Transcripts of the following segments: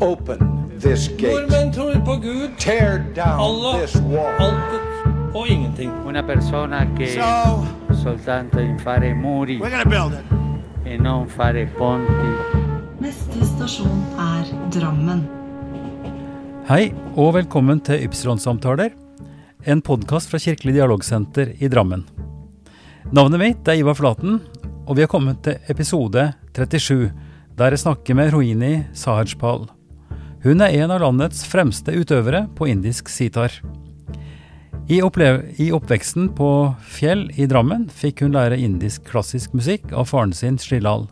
Open this gate. Nordmenn tror på Gud, Tear down Allah, this wall. alt og ingenting. Una persona che So, soltanto in fare muri we're gonna build it. e non fare ponti. Neste stasjon er Drammen. Hei, og velkommen til Ypsilon-samtaler, en podkast fra Kirkelig dialogsenter i Drammen. Navnet mitt er Ivar Flaten, og vi har kommet til episode 37, der jeg snakker med Rohini Sahajpal. Hun er en av landets fremste utøvere på indisk sitar. I, I oppveksten på Fjell i Drammen fikk hun lære indisk klassisk musikk av faren sin Shrilal.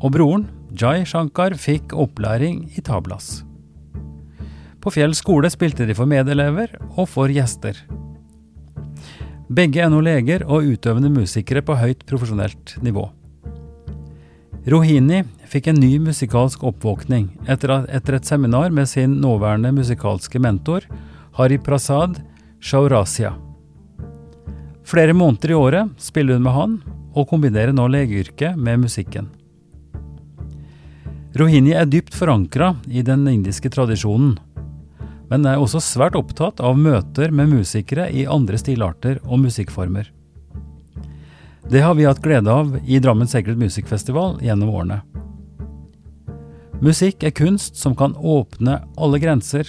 Og broren, Jai Shankar, fikk opplæring i tablas. På Fjell skole spilte de for medelever og for gjester. Begge er nå leger og utøvende musikere på høyt profesjonelt nivå. Rohini fikk en ny musikalsk oppvåkning etter, etter et seminar med sin nåværende musikalske mentor, Hari Prasad Shaurasia. Flere måneder i året spiller hun med han, og kombinerer nå legeyrket med musikken. Rohini er dypt forankra i den indiske tradisjonen, men er også svært opptatt av møter med musikere i andre stilarter og musikkformer. Det har vi hatt glede av i Drammen Secret Music Festival gjennom årene. Musikk er kunst som kan åpne alle grenser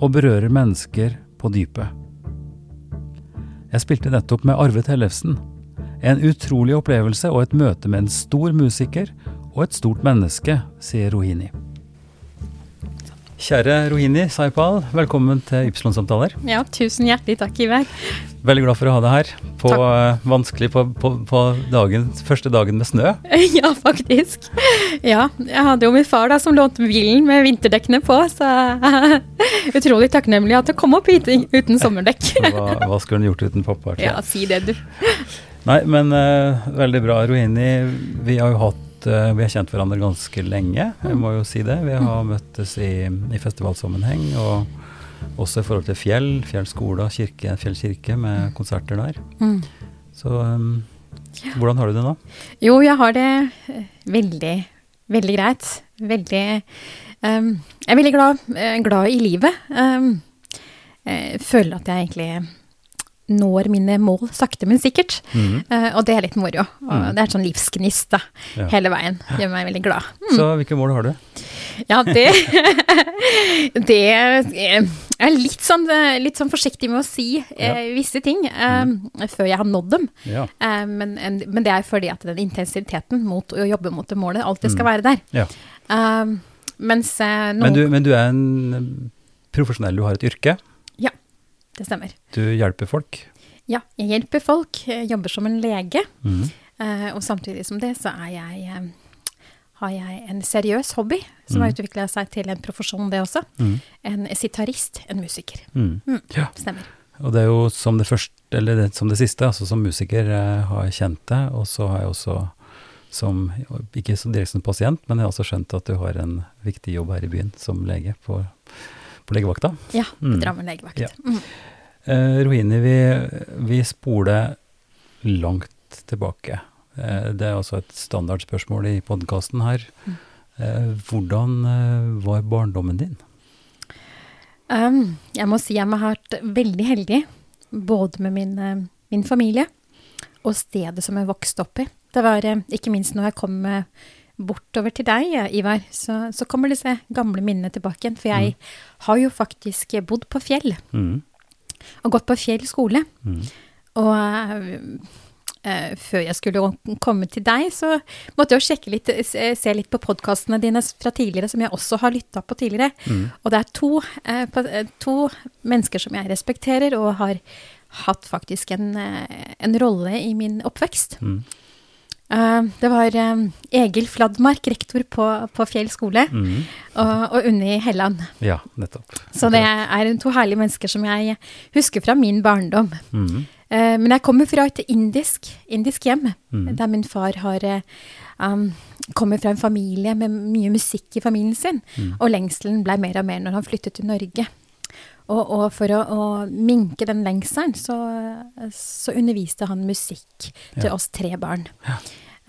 og berøre mennesker på dypet. Jeg spilte nettopp med Arve Tellefsen. En utrolig opplevelse og et møte med en stor musiker og et stort menneske, sier Rohini. Kjære Rohini Saipal, velkommen til Ypsilon-samtaler. Ja, tusen hjertelig takk, Ivar. Veldig glad for å ha deg her. På, uh, vanskelig på, på, på dagen, første dagen med snø. Ja, faktisk. Ja, jeg hadde jo min far da som lånte bilen med vinterdekkene på, så utrolig takknemlig at jeg kom opp hit uten sommerdekk. Hva, hva skulle hun gjort uten pappa? Ja, si det, du. Nei, men uh, veldig bra, Rohini. Vi har jo hatt eh, Vi har kjent hverandre ganske lenge, jeg må jo si det. Vi har møttes i, i festivalsammenheng, og også i forhold til Fjell, Fjell skole og kirke, Fjell kirke, med konserter der. Mm. Så um, hvordan har du det nå? Jo, jeg har det eh, veldig, veldig greit. Veldig um, Jeg er veldig glad, glad i livet. Um, jeg føler at jeg egentlig når mine mål sakte, men sikkert. Mhm. Uh, og det er litt moro. Og Mm. Det er sånn livsgnist da, Ja. hele veien. Gjør meg veldig glad. Så hvilke mål har du? Ja, det Det Jeg er litt sånn, litt sånn forsiktig med å si eh, visse ting eh, før jeg har nådd dem. Ja. Eh, men, en, men det er fordi at den intensiteten mot å jobbe mot det målet alltid skal være der. ja. Eh, mens nå Men, du, men du er en profesjonell, du har et yrke. Det stemmer. Du hjelper folk. Ja, jeg hjelper folk. Jeg jobber som en lege. Eh, og samtidig som det, så er jeg eh, har jeg en seriøs hobby som har Mhm. utvikla seg til en profesjon, det også. Mm. En sitarist, en musiker. Mm. Mm, Ja. Stemmer. Og det er jo som det første, eller det, som det siste, altså som musiker eh, har jeg kjent deg, og så har jeg også som, ikke direkte som pasient, men jeg har også skjønt at du har en viktig jobb her i byen som lege på, på legevakta. Ja, Mm. Drammen legevakt. Ja. Mm. Eh, Rohini, vi, vi spoler langt tilbake. Eh, det er også et standardspørsmål i podkasten her. Mm. Eh, hvordan eh, var barndommen din? Um, jeg må si jeg har vært veldig heldig, både med min, eh, min familie og stedet som jeg vokste opp i. Det var eh, ikke minst når jeg kom eh, bortover til deg, eh, Ivar, så, så kommer disse gamle minnene tilbake igjen. For jeg har jo faktisk bodd på Fjell, Mm. og gått på Fjell skole. Mm. Og uh, eh, før jeg skulle komme til deg, så måtte jeg jo sjekke litt, se, se litt på podkastene dine fra tidligere, som jeg også har lytta på tidligere. Mm. Og det er to, uh, eh, to mennesker som jeg respekterer, og har hatt faktisk en, eh, en rolle i min oppvekst. Mm. Eh, det var eh, Egil Fladmark, rektor på, på Fjell skole, Mm. og, og Unni Helland. Ja, nettopp. Så det er to herlige mennesker som jeg husker fra min barndom. Mm. Eh, men jeg kommer fra et indisk, indisk hjem, Mm. der min far har um, kommer fra en familie med mye musikk i familien sin, Mm. og lengselen ble mer og mer når han flyttet til Norge. Og, og for å, å minke den lengselen, så, så underviste han musikk til Ja. oss tre barn.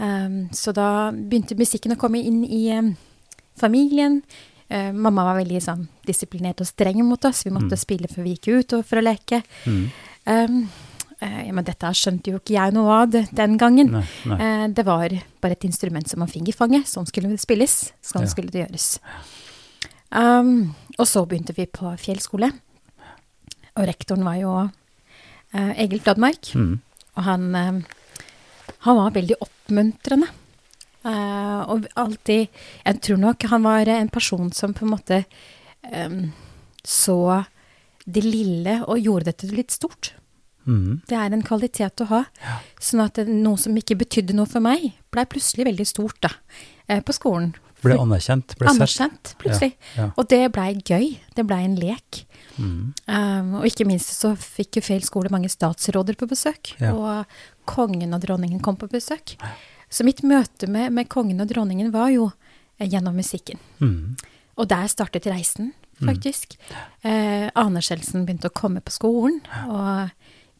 Um, så da begynte musikken å komme inn i um, familien. Uh, mamma var veldig sånn disiplinert og streng mot oss. Vi måtte spille før vi gikk ut og for å leke. Um, uh, ja, men dette skjønte jo ikke jeg noe av den gangen. Nei, nei. Uh, det var bare et instrument som man fikk i fanget. Sånn skulle det spilles. Sånn Ja. skulle det gjøres. Um, og så begynte vi på fjellskole. Og rektoren var jo eh, Egil Fladmark. Mm. Og han, eh, han var veldig oppmuntrende. Eh, og alltid Jeg tror nok han var en person som på en måte em, så det lille og gjorde det til litt stort. Mm. Det er en kvalitet å ha. Sånn at noe som ikke betydde noe for meg, blei plutselig veldig stort da, eh, på skolen. Ble anerkjent, ble anerkjent, plutselig. Ja, ja. Og det blei gøy. Det blei en lek. Mm. Um, og ikke minst så fikk jo Feil skole mange statsråder på besøk. Ja. Og kongen og dronningen kom på besøk. Så mitt møte med, med kongen og dronningen var jo eh, gjennom musikken. Mm. Og der startet reisen, faktisk. Eh, anerkjennelsen begynte å komme på skolen, og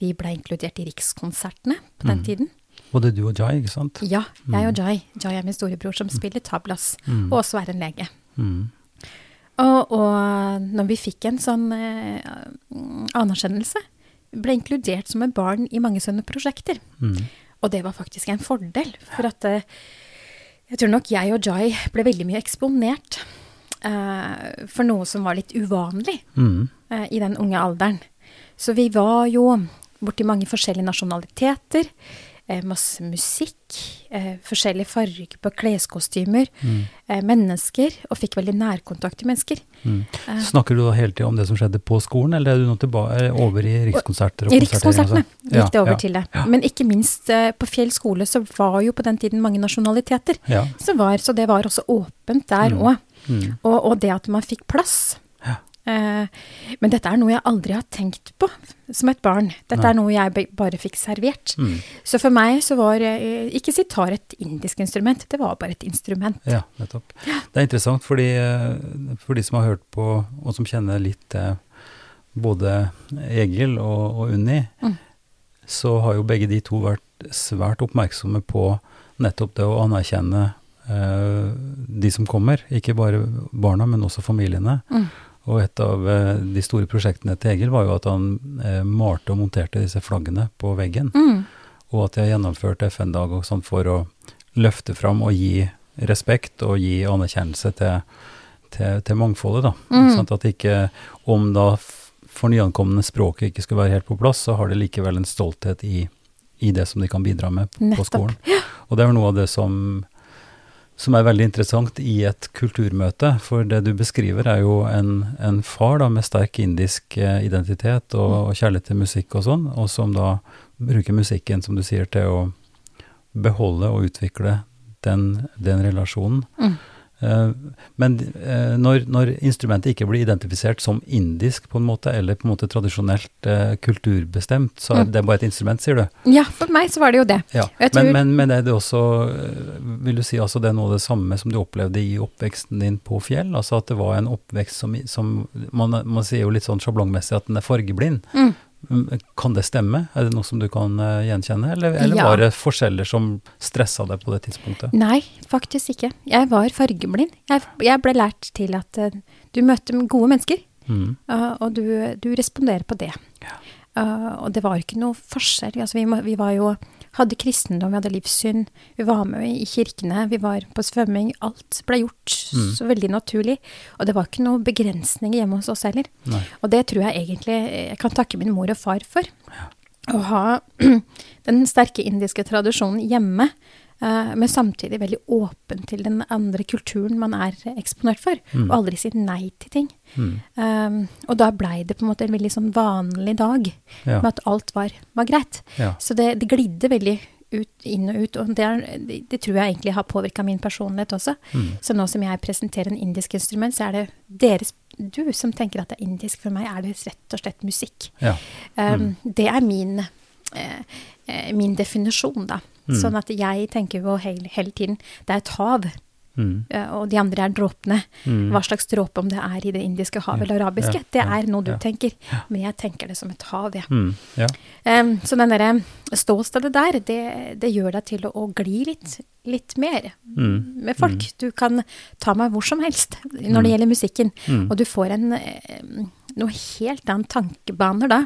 vi ble inkludert i Rikskonsertene på den tiden. Både du og Jai, ikke sant? Ja, jeg og Jai. Jai er min storebror som spiller tablas, og også er en lege. Mm. Og, og når vi fikk en sånn eh, anerkjennelse, ble inkludert som et barn i mange sånne prosjekter. Mm. Og det var faktisk en fordel, for at eh, jeg tror nok jeg og Jai ble veldig mye eksponert eh, for noe som var litt uvanlig Mm. eh, i den unge alderen. Så vi var jo borti mange forskjellige nasjonaliteter, masse musikk, eh, forskjellige farger på kleskostymer, eh, mennesker, og fikk veldig nærkontakt til mennesker. Mm. Snakker du da hele tida om det som skjedde på skolen, eller er du nå tilbake over i Rikskonserter? og Rikskonsertene gikk det over ja, til det. Ja. Men ikke minst eh, på Fjell skole så var jo på den tiden mange nasjonaliteter. Var, så det var også åpent der Mm. òg. Mm. Og, og det at man fikk plass. Eh, men dette er noe jeg aldri har tenkt på som et barn. Dette Nei. er noe jeg bare fikk servert. Mm. Så for meg så var eh, ikke sitar et indisk instrument, det var bare et instrument. Ja, nettopp. Det er interessant fordi eh, for de som har hørt på, og som kjenner litt både Egil og, og Unni, Mm. så har jo begge de to vært svært oppmerksomme på nettopp det å anerkjenne uh, de som kommer. Ikke bare barna, men også familiene. Mm. Og et av eh, de store prosjektene til Egil var jo at han eh, malte og monterte disse flaggene på veggen Mm. og at de har gjennomført FN-dag og sånn for å løfte fram og gi respekt og gi anerkjennelse til, til, til mangfoldet, da. Mm. Sånn at ikke, om da for nyankomne språket ikke skulle være helt på plass, så har de likevel en stolthet i, i det som de kan bidra med på, på skolen. Og det er noe av det som, som er veldig interessant i et kulturmøte, for det du beskriver er jo en, en far da med sterk indisk eh, identitet og, og kjærlighet til musikk og sånn, og som da bruker musikken, som du sier, til å beholde og utvikle den, den relasjonen. Mm. Eh, men eh, når, når instrumentet ikke blir identifisert som indisk på en måte, eller på en måte tradisjonelt eh, kulturbestemt, så er Mm. det bare et instrument, sier du? Ja, for meg så var det jo det. Ja, men, men, men er det også, vil du si altså det er noe av det samme som du opplevde i oppveksten din på fjell? Altså at det var en oppvekst som, som man, man sier jo litt sånn sjablongmessig at den er fargeblind. Mm. Kan det stemme? Er det noe som du kan øh, gjenkjenne, eller, eller Ja. var det forskjeller som stressa deg på det tidspunktet? Nei, faktisk ikke. Jeg var fargeblind. Jeg, jeg ble lært til at eh, du møter gode mennesker, Mm. Uh, og du, du responderer på det. Uh, og det var ikke noe forskjell. Altså, vi, vi var jo, hadde kristendom, vi hadde livssyn, vi var med i kirkene, vi var på svømming. Alt ble gjort Mm. så veldig naturlig. Og det var ikke noe begrensninger hjemme hos oss heller. Nei. Og det tror jeg egentlig jeg kan takke min mor og far for. Å ha den sterke indiske tradisjonen hjemme, men samtidig veldig åpen til den andre kulturen man er eksponert for, Mm. og aldri si nei til ting. Mm. Um, og da blei det på en måte en veldig sånn vanlig dag, Ja. med at alt var, var greit. Ja. Så det, det glidde veldig ut, inn og ut, og det, er, det, tror jeg egentlig har påvirka min personlighet også. Mm. Så nå som jeg presenterer en indisk instrument, så er det deres, du som tenker at det er indisk. For meg er det rett og slett musikk. Ja. Um, Det er min, eh, eh, min definisjon, da. Mm. Sånn at jeg tenker jo hele, hele tiden Det er et hav. Mm. eh, og de andre er dråpene. Mm. Hva slags dråpe, om det er i det indiske havet eller arabiske, ja, det er noe du ja. tenker. Men jeg tenker det som et hav, jeg. Mm. Ja. Um, så den derre ståstedet der, det, det gjør deg til å, å gli litt, litt mer Mm. med folk. Du kan ta meg hvor som helst når det gjelder musikken. Mm. Og du får en eh, noe helt annen tankebaner da.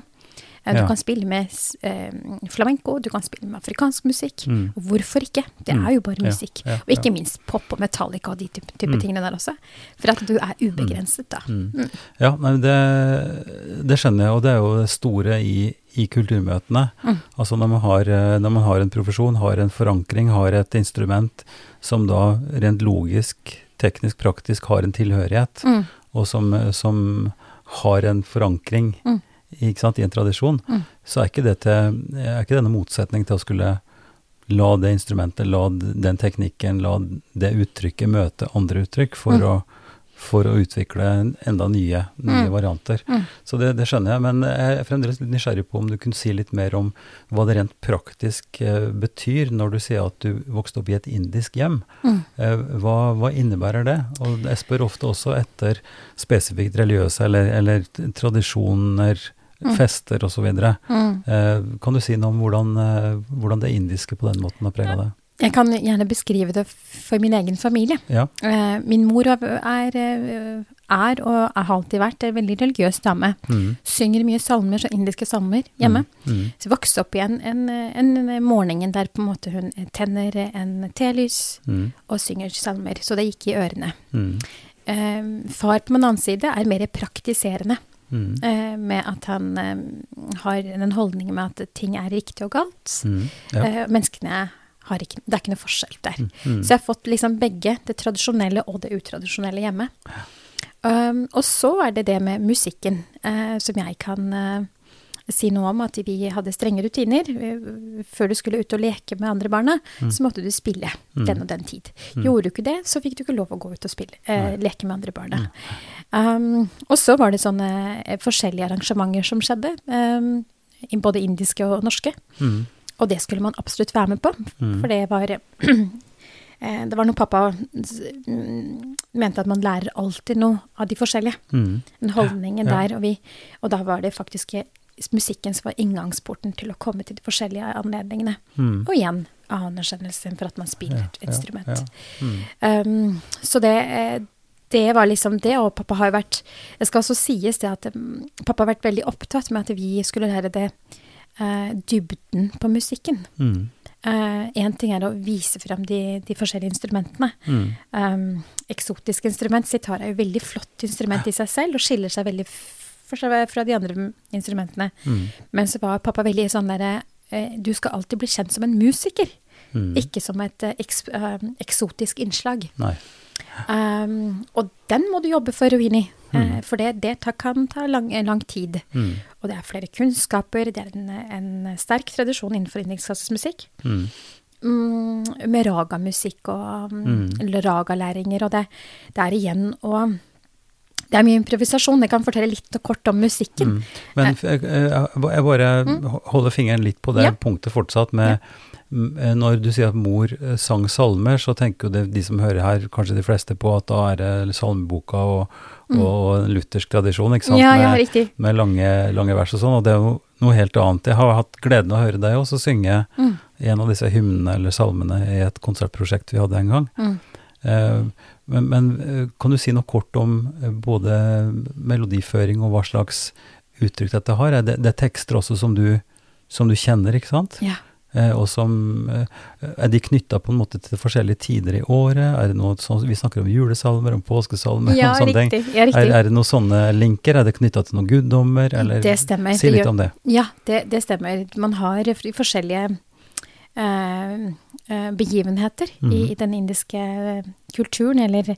Eh, Du Ja. kan spille med eh, flamenco, du kan spille med afrikansk musikk. Mm. Og hvorfor ikke? Det Mm. er jo bare Ja, musikk. ja, og ikke minst pop og Metallica og de type, type Mm. tingene der også. For at du er ubegrenset, da. Mm. Ja, nei, det, det skjønner jeg, og det er jo det store i, i kulturmøtene. Mm. Altså når man, har, eh, når man har en profesjon, har en forankring, har et instrument som da rent logisk, teknisk, praktisk har en tilhørighet, Mm. og som, som har en forankring Mm. I en tradisjon, Mm. så er ikke, det til, er ikke denne motsetning til å skulle la det instrumentet, la den teknikken, la det uttrykket møte andre uttrykk for, Mm. å, for å utvikle enda nye, nye Mm. varianter. Mm. Så det, det skjønner jeg, men jeg er fremdeles litt nysgjerrig på om du kunne si litt mer om hva det rent praktisk eh, betyr når du sier at du vokste opp i et indisk hjem. Mm. Eh, hva, hva innebærer det? Og jeg spør ofte også etter spesifikt religiøse eller, eller tradisjoner, Mm. fester osv. Mm. Eh, kan du si noe om hvordan, eh, hvordan det indiske på den måten har prega deg? Jeg kan gjerne beskrive det for min egen familie. Ja. Eh, min mor er, er, eh, er og har alltid vært en veldig religiøs dame. Mm. Synger mye salmer, så indiske salmer, hjemme. Mm. Så jeg vokste opp i en, en, en morgenen der på en måte hun tenner en telys Mm. og synger salmer. Så det gikk i ørene. Mm. Eh, far på min annen side er mer praktiserende. Mm. eh, med at han eh, har den holdningen med at ting er riktig og galt. Mm. Ja. Eh, menneskene ikke Det er ikke noe forskjell der. Mm. Så jeg har fått liksom begge, det tradisjonelle og det utradisjonelle hjemme. Um, og så er det det med musikken, uh, som jeg kan uh, si noe om. At vi hadde strenge rutiner. Eh, Før du skulle ut og leke med andre barna, så måtte du spille Mm. den og den tid. Mm. Gjorde du ikke det, så fikk du ikke lov å gå ut og spille, uh, leke med andre barna. Um, og så var det sånne forskjellige arrangementer som skjedde. Um, både indiske og norske. Mm. Og det skulle man absolutt være med på, Mm. for det var eh, Det var noe pappa mm, mente at man lærer alltid noe av de forskjellige. Mm. Den holdningen Ja. der. Og, vi, og da var det faktisk eh, musikken som var inngangsporten til å komme til de forskjellige anledningene. Mm. Og igjen anerkjennelsen for at man spiller et Ja, ja, instrument. ja. Mm. Um, så det, eh, det var liksom det, og pappa har jo vært Det skal også sies det at um, pappa har vært veldig opptatt med at vi skulle lære det eh, dybden på musikken. Mm. Én ting er å vise frem de, de forskjellige instrumentene. Mm. Um, eksotisk instrument, sitar er jo veldig flott instrument i seg selv, og skiller seg veldig fra de andre instrumentene. Mm. Men så var pappa veldig sånn derre eh, Du skal alltid bli kjent som en musiker, Mm. ikke som et eh, eks, eh, eksotisk innslag. Nei. Um, og den må du jobbe for å inn i, eh, Mm. for det, det kan ta lang, lang tid. Mm. Og det er flere kunnskaper, det er en, en sterk tradisjon innenfor indisk musikk. Mm. Mm, med ragamusikk og Mm. ragalæringer, og det, det er igjen å Det er mye improvisasjon. Jeg kan fortelle litt og kort om musikken. Mm. Men jeg, bare holder fingeren litt på det Ja. punktet fortsatt med m- eh, Når du sier at mor eh, sang salmer, så tenker jo det, de som hører her, kanskje de fleste på at da er det salmeboka og, og og luthersk tradisjon, ikke sant? Mm. Ja, ja, med, med lange, lange vers og sånn, og det er jo noe helt annet. Jeg har hatt gleden av å høre deg også synge Mm. en av disse hymnene eller salmene i et konsertprosjekt vi hadde en gang. Mm. Eh, men, men eh, kan du si noe kort om eh, både melodiføring og hva slags uttrykk dette har? Er det, det er tekster også som du, som du kjenner, ikke sant? Ja. Eh, og som eh, Er de knytta på en måte til forskjellige tider i året? Er det noe sånn, Vi snakker om julesalmer, om påskesalmer Ja, ting. riktig. Ja, Er, riktig. er det noen sånne linker? Er det knytta til noen guddommer? Eller, Det stemmer. Si litt om det. Ja, det, det stemmer. Man har forskjellige eh, eh, begivenheter i, Mhm. i den indiske kulturen, eller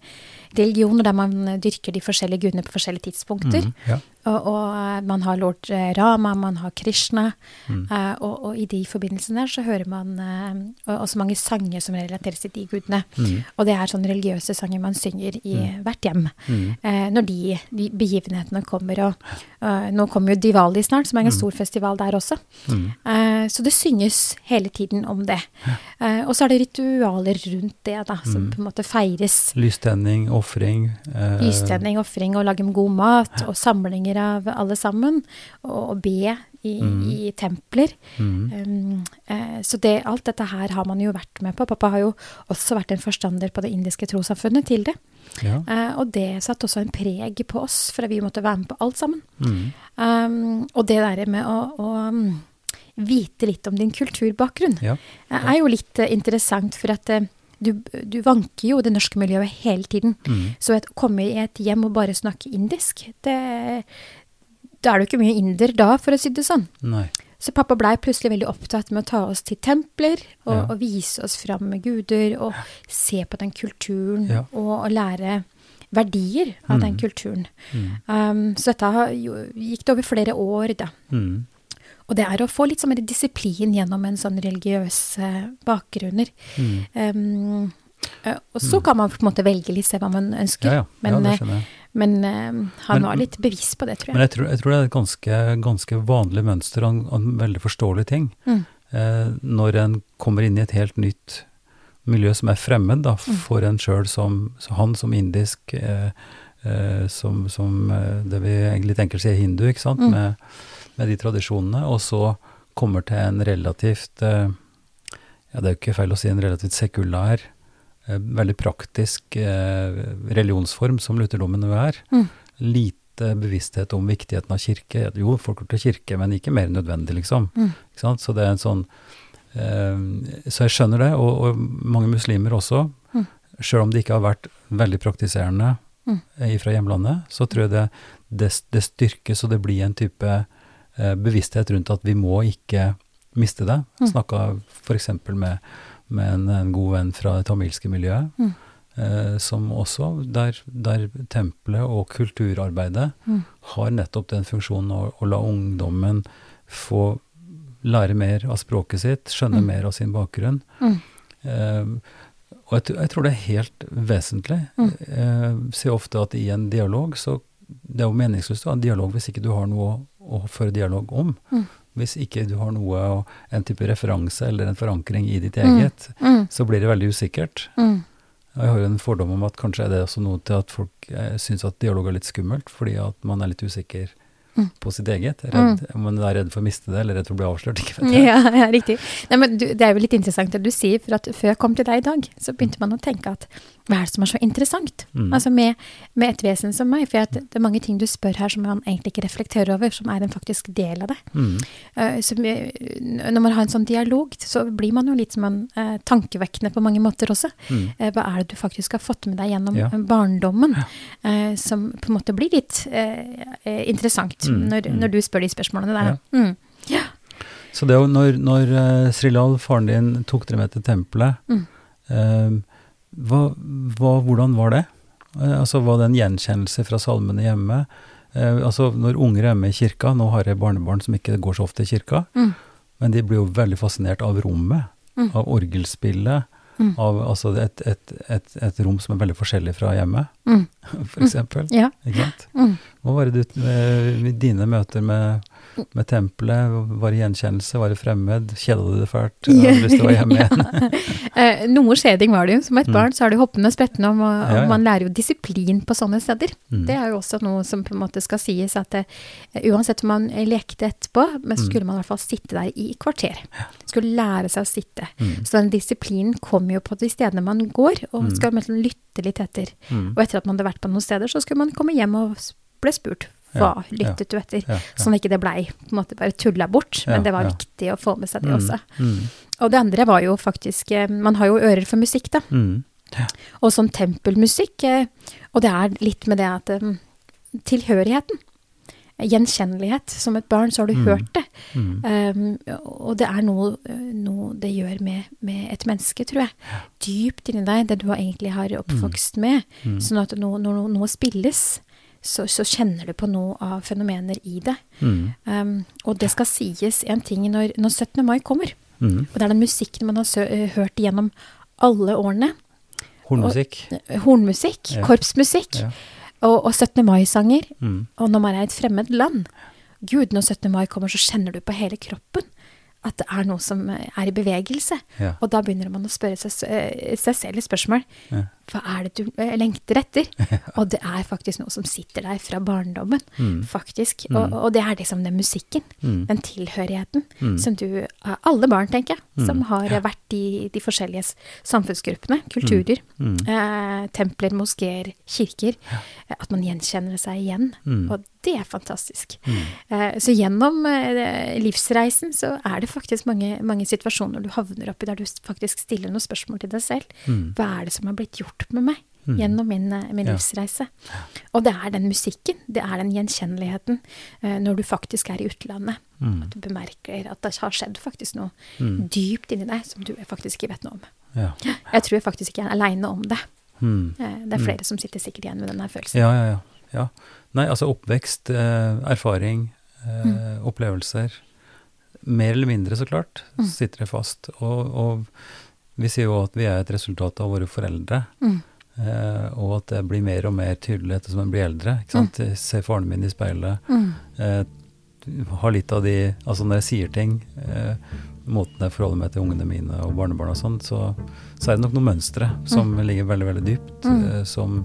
religioner der man eh, dyrker de forskjellige gudene på forskjellige tidspunkter. Mm, ja. Og, og eh, man har lord eh, Rama, man har Krishna. Mm. eh, og, og i de forbindelsene der så hører man eh, også mange sanger som relateres til de gudene. Mm. Og det er sånne religiøse sanger man synger i hvert hjem Mm. eh, når de, de begivenhetene kommer. Og eh, nå kommer jo Diwali snart, som er en stor festival der også. Mm. Eh, så det synges hele tiden om det. Eh, og så er det ritualer rundt det, da, som Mm. på en måte feires. Lystenning, ofring. eh, Lystenning, ofring og lage god mat, og samlinger av alle sammen. Og, og be i, i templer. mm, Um, eh, så det, alt dette her har man jo vært med på. Pappa har jo også vært en forstander på det indiske trossamfunnet til det. ja. Uh, og det satte også en preg på oss, for vi måtte være med på alt sammen. Mm. Um, og det der med å, å um, vite litt om din kulturbakgrunn ja. eh, er jo litt eh, interessant, for at eh, du, du vanker jo det norske miljøet hele tiden. Mm. Så å komme i et hjem og bare snakke indisk, det, da er du ikke mye inder da, for å si det sånn. Nei. Så pappa blei plutselig veldig opptatt med å ta oss til templer og, Ja. og vise oss fram med guder og se på den kulturen Ja. og, og lære verdier av den Mm. kulturen. Mm. Um, så dette gikk det over flere år, da. Mm. Og det er å få litt sånn mer disiplin gjennom en sånn religiøs eh, bakgrunner. Mm. Um, og så kan man på en måte velge litt, se hva man ønsker. Ja, ja. ja, Men, det eh, jeg. men uh, han Men- var litt bevisst på det, tror Men jeg. jeg tror, jeg tror det er et ganske, ganske vanlig mønster og en, en veldig forståelig ting. Mm. Eh, når en kommer inn i et helt nytt miljø som er fremmed da, Mm. for en sjøl som han som indisk, eh, eh, som, som det vi egentlig tenker sier hindu, ikke sant, Mm. med, med de tradisjonene, og så kommer til en relativt eh, ja, det er jo ikke feil å si en relativt sekulær, eh, veldig praktisk eh, religionsform som lutherdommen jo er. Mm. Lite bevissthet om viktigheten av kirke. Jo, folk går til kirke, men ikke mer nødvendig, liksom. Mm. Så det er en sånn eh, Så jeg skjønner det, og, og mange muslimer også. Mm. Sjøl om de ikke har vært veldig praktiserende Mm. fra hjemlandet, så tror jeg det, det, det styrkes, og det blir en type bevissthet rundt at vi må ikke miste det. Mm. Snakka f.eks. med, med en, en god venn fra det tamilske miljøet, Mm. eh, som også, der, der tempelet og kulturarbeidet Mm. har nettopp den funksjonen å, å la ungdommen få lære mer av språket sitt, skjønne Mm. mer av sin bakgrunn. Mm. Eh, og jeg, jeg tror det er helt vesentlig. Mm. eh, ser ofte at i en dialog, så det er jo meningsløst å ha en dialog hvis ikke du har noe å, å føre dialog om. Mm. Hvis ikke du har noe, en type referanse eller en forankring i ditt Mm. eget, Mm. så blir det veldig usikkert. Mm. Og Jeg har jo en fordom om at kanskje er det også noe til at folk eh, syns at dialog er litt skummelt, fordi at man er litt usikker Mm. på sitt eget. Redd, Om man er redd for å miste det, eller redd for å bli avslørt. ikke vet jeg. Ja, ja, riktig. Nei, men du, det er jo litt interessant det du sier, for at før jeg kom til deg i dag, så begynte man å tenke at hva er det som er så interessant? Mm. Altså med, med et vesen som meg, for at det er mange ting du spør her som man egentlig ikke reflekterer over, som er en faktisk del av det. Mm. Eh, så når man har en sånn dialog, så blir man jo litt som en uh, tankevekkende på mange måter også. Mm. Eh, hva er det du faktisk har fått med deg gjennom Ja. barndommen, som på en måte blir litt interessant Mm, når, mm. når du spør de spørsmålene der. Ja. Mm. Så det jo når, når uh, Srilal, faren din, tok dere med til tempelet, Mm. eh, hva, hva, hvordan var det? Eh, altså Var det en gjenkjennelse fra salmene hjemme? Eh, altså Når unger er med i kirka, nå har jeg barnebarn som ikke går så ofte i kirka, Mm. men de blir jo veldig fascinert av rommet, Mm. av orgelspillet, Mm. av altså et, et, et, et rom som er veldig forskjellig fra hjemmet, Mm. for eksempel. Ja. Ikke sant? Mm. Hva var det du, eh, dine møter med, med tempelet? Var det gjenkjennelse? Var det fremmed? Kjeda du det fælt? Hadde du lyst til å være hjemme igjen? Eh, noe skjeding var det jo. Som et Mm. barn så er det hoppende og sprettende, og, og Ja, ja. man lærer jo disiplin på sånne steder. Mm. Det er jo også noe som på en måte skal sies at eh, uansett om man lekte etterpå, men Mm. skulle man i hvert fall sitte der i kvarter. Skulle lære seg å sitte. Mm. Så den disiplinen kommer jo på de stedene man går, og Mm. skal liksom lytte litt etter. Mm. Og etter at man hadde vært på noen steder, så skulle man komme hjem og ble spurt. Ja, Hva lyttet du etter? Ja, ja. Sånn at ikke det blei på en måte bare tulla bort, Ja, men det var ja. viktig å få med seg det Mm. også. Mm. Og det andre var jo faktisk eh, Man har jo ører for musikk, da. Mm. Og sånn tempelmusikk. eh, Og det er litt med det at eh, Tilhørigheten. gjenkjennelighet. Som et barn så har du Mm. hørt det. Mm. Um, og det er noe, noe det gjør med, med et menneske, tror jeg. Dypt inni deg, det du egentlig har oppvokst med. Mm. Sånn at når, når noe spilles, så, så kjenner du på noe av fenomener i det. Mm. Um, og det skal sies en ting når, når 17. mai kommer. Mm. Og det er den musikken man har sø eh, hørt gjennom alle årene. Hornmusikk. Hornmusikk, Ja. korpsmusikk Ja. og, og 17. mai-sanger. Mm. Og når man er i et fremmed land Gud, når 17. mai kommer, så kjenner du på hele kroppen at det er noe som eh, er i bevegelse. Ja. Og da begynner man å spørre seg, eh, seg selv et spørsmål. Ja. Hva er det du eh, lengter etter? Og det er faktisk noe som sitter der fra barndommen. Mm. Faktisk. Mm. Og, og det er liksom den musikken. Mm. Den tilhørigheten Mm. som du eh, Alle barn, tenker jeg, som Mm. har ja. vært i de forskjellige samfunnsgruppene. Kulturer. Mm. Eh, templer, moskeer, kirker. Ja. At man gjenkjenner seg igjen. Og det er fantastisk. Eh, så gjennom eh, livsreisen så er det faktisk mange, mange situasjoner du havner oppi der du faktisk stiller noen spørsmål til deg selv. Hva er det som har blitt gjort med meg Mm. gjennom min, eh, min Ja. livsreise? Og det er den musikken, det er den gjenkjenneligheten uh, når du faktisk er i utlandet. Mm. At du bemerker at det har skjedd faktisk noe Mm. dypt inni deg som du faktisk ikke vet noe om. Ja. Jeg tror jeg faktisk ikke er aleine om det. Eh, det er Mm. flere som sitter sikkert igjen med denne følelsen. Ja, ja, ja. ja. Nei, altså oppvekst, eh, erfaring, Mm. opplevelser. Mer eller mindre, så klart, sitter det fast. Og, og vi sier jo at vi er et resultat av våre foreldre. Mm. Eh, og at det blir mer og mer tydelig etter som en blir eldre. Ikke sant? Mm. Se faren min i speilet. Mm. Eh, har litt av de Altså når jeg sier ting, eh, måten jeg forholder meg til ungene mine og barnebarn og sånn, så, så er det nok noen mønstre som ligger veldig, veldig dypt. Mm. Eh, som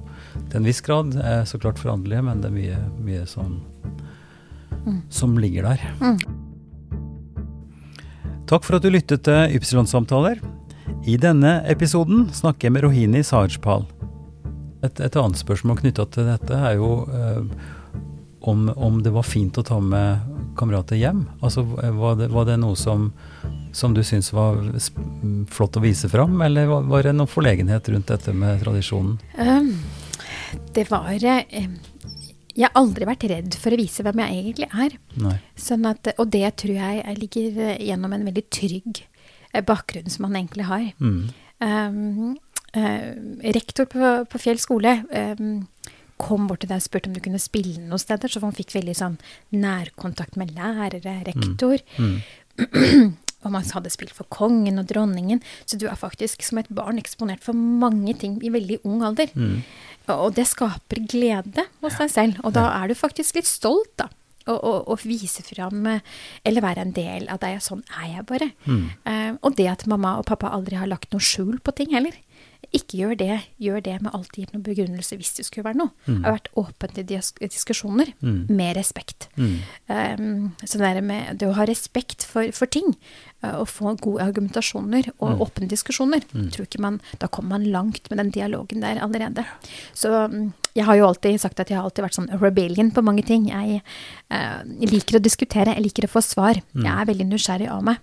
til en viss grad er så klart foranderlige, men det er mye, mye som, Mm. som ligger der. Mm. Takk for at du lyttet til Ypsilon-samtaler. I denne episoden snakker jeg med Rohini Sajpal. Et, et annet spørsmål knytta til dette er jo eh, om, om det var fint å ta med kamerater hjem. Altså, var det, var det noe som, som du syntes var flott å vise fram, eller var, var det noen forlegenhet rundt dette med tradisjonen? Um, det var eh, Jeg har aldri vært redd for å vise hvem jeg egentlig er. Sånn at, og det tror jeg jeg ligger gjennom en veldig trygg eh, bakgrunn som man egentlig har. Mm. Um, uh, rektor på, på Fjell skole um, kom bort til deg og spurte om du kunne spille noen steder, så man fikk veldig sånn nærkontakt med lærere, rektor. Mm. Og man hadde spilt for kongen og dronningen, så du er faktisk som et barn eksponert for mange ting i veldig ung alder. Mm. Og det skaper glede hos deg selv, og da er du faktisk litt stolt, da. Og, og, og vise fram, eh, eller være en del av deg. Sånn er jeg bare. Mm. Uh, og det at mamma og pappa aldri har lagt noe skjul på ting heller. Ikke gjør det. Gjør det med alltid gitt noen begrunnelse hvis det skulle være noe. Mm. Har vært åpen til diskusjoner Mm. med respekt. Mm. Um, så det med det å ha respekt for, for ting, uh, og få gode argumentasjoner og Mm. åpne diskusjoner, Mm. tror ikke man, da kommer man langt med den dialogen der allerede. Så um, jeg har jo alltid sagt at jeg har alltid vært sånn rebellion på mange ting. Jeg uh, liker å diskutere, jeg liker å få svar. Mm. Jeg er veldig nysgjerrig av meg.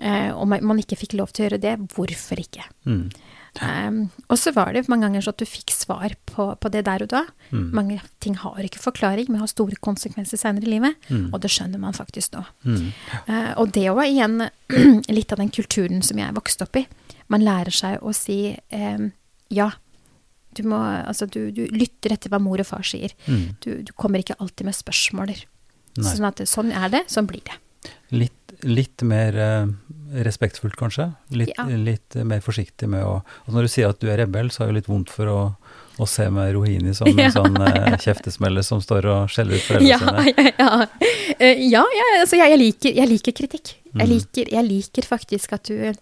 Uh, om man ikke fikk lov til å gjøre det, hvorfor ikke? Mm. Um, og så var det mange ganger sånn at du fikk svar på, på det der og da. Mm. Mange ting har ikke forklaring, men har store konsekvenser senere i livet. Mm. Og det skjønner man faktisk nå. Mm. Uh, og det var igjen litt av den kulturen som jeg vokste opp i. Man lærer seg å si um, ja. Du, må, altså, du, du lytter etter hva mor og far sier. Mm. Du, du kommer ikke alltid med spørsmåler. Sånn at sånn er det, sånn blir det. Litt, litt mer eh, respektfullt, kanskje? Litt, Ja. litt mer forsiktig med å altså Når du sier at du er rebell, så har jeg litt vondt for å, å se med Rohini som Ja. en sånn eh, kjeftesmeller som står og skjeller ut foreldrene Ja, sine. ja, ja. Uh, ja, ja altså jeg, jeg, liker, jeg liker kritikk. Jeg, Mm. liker, jeg liker faktisk at du,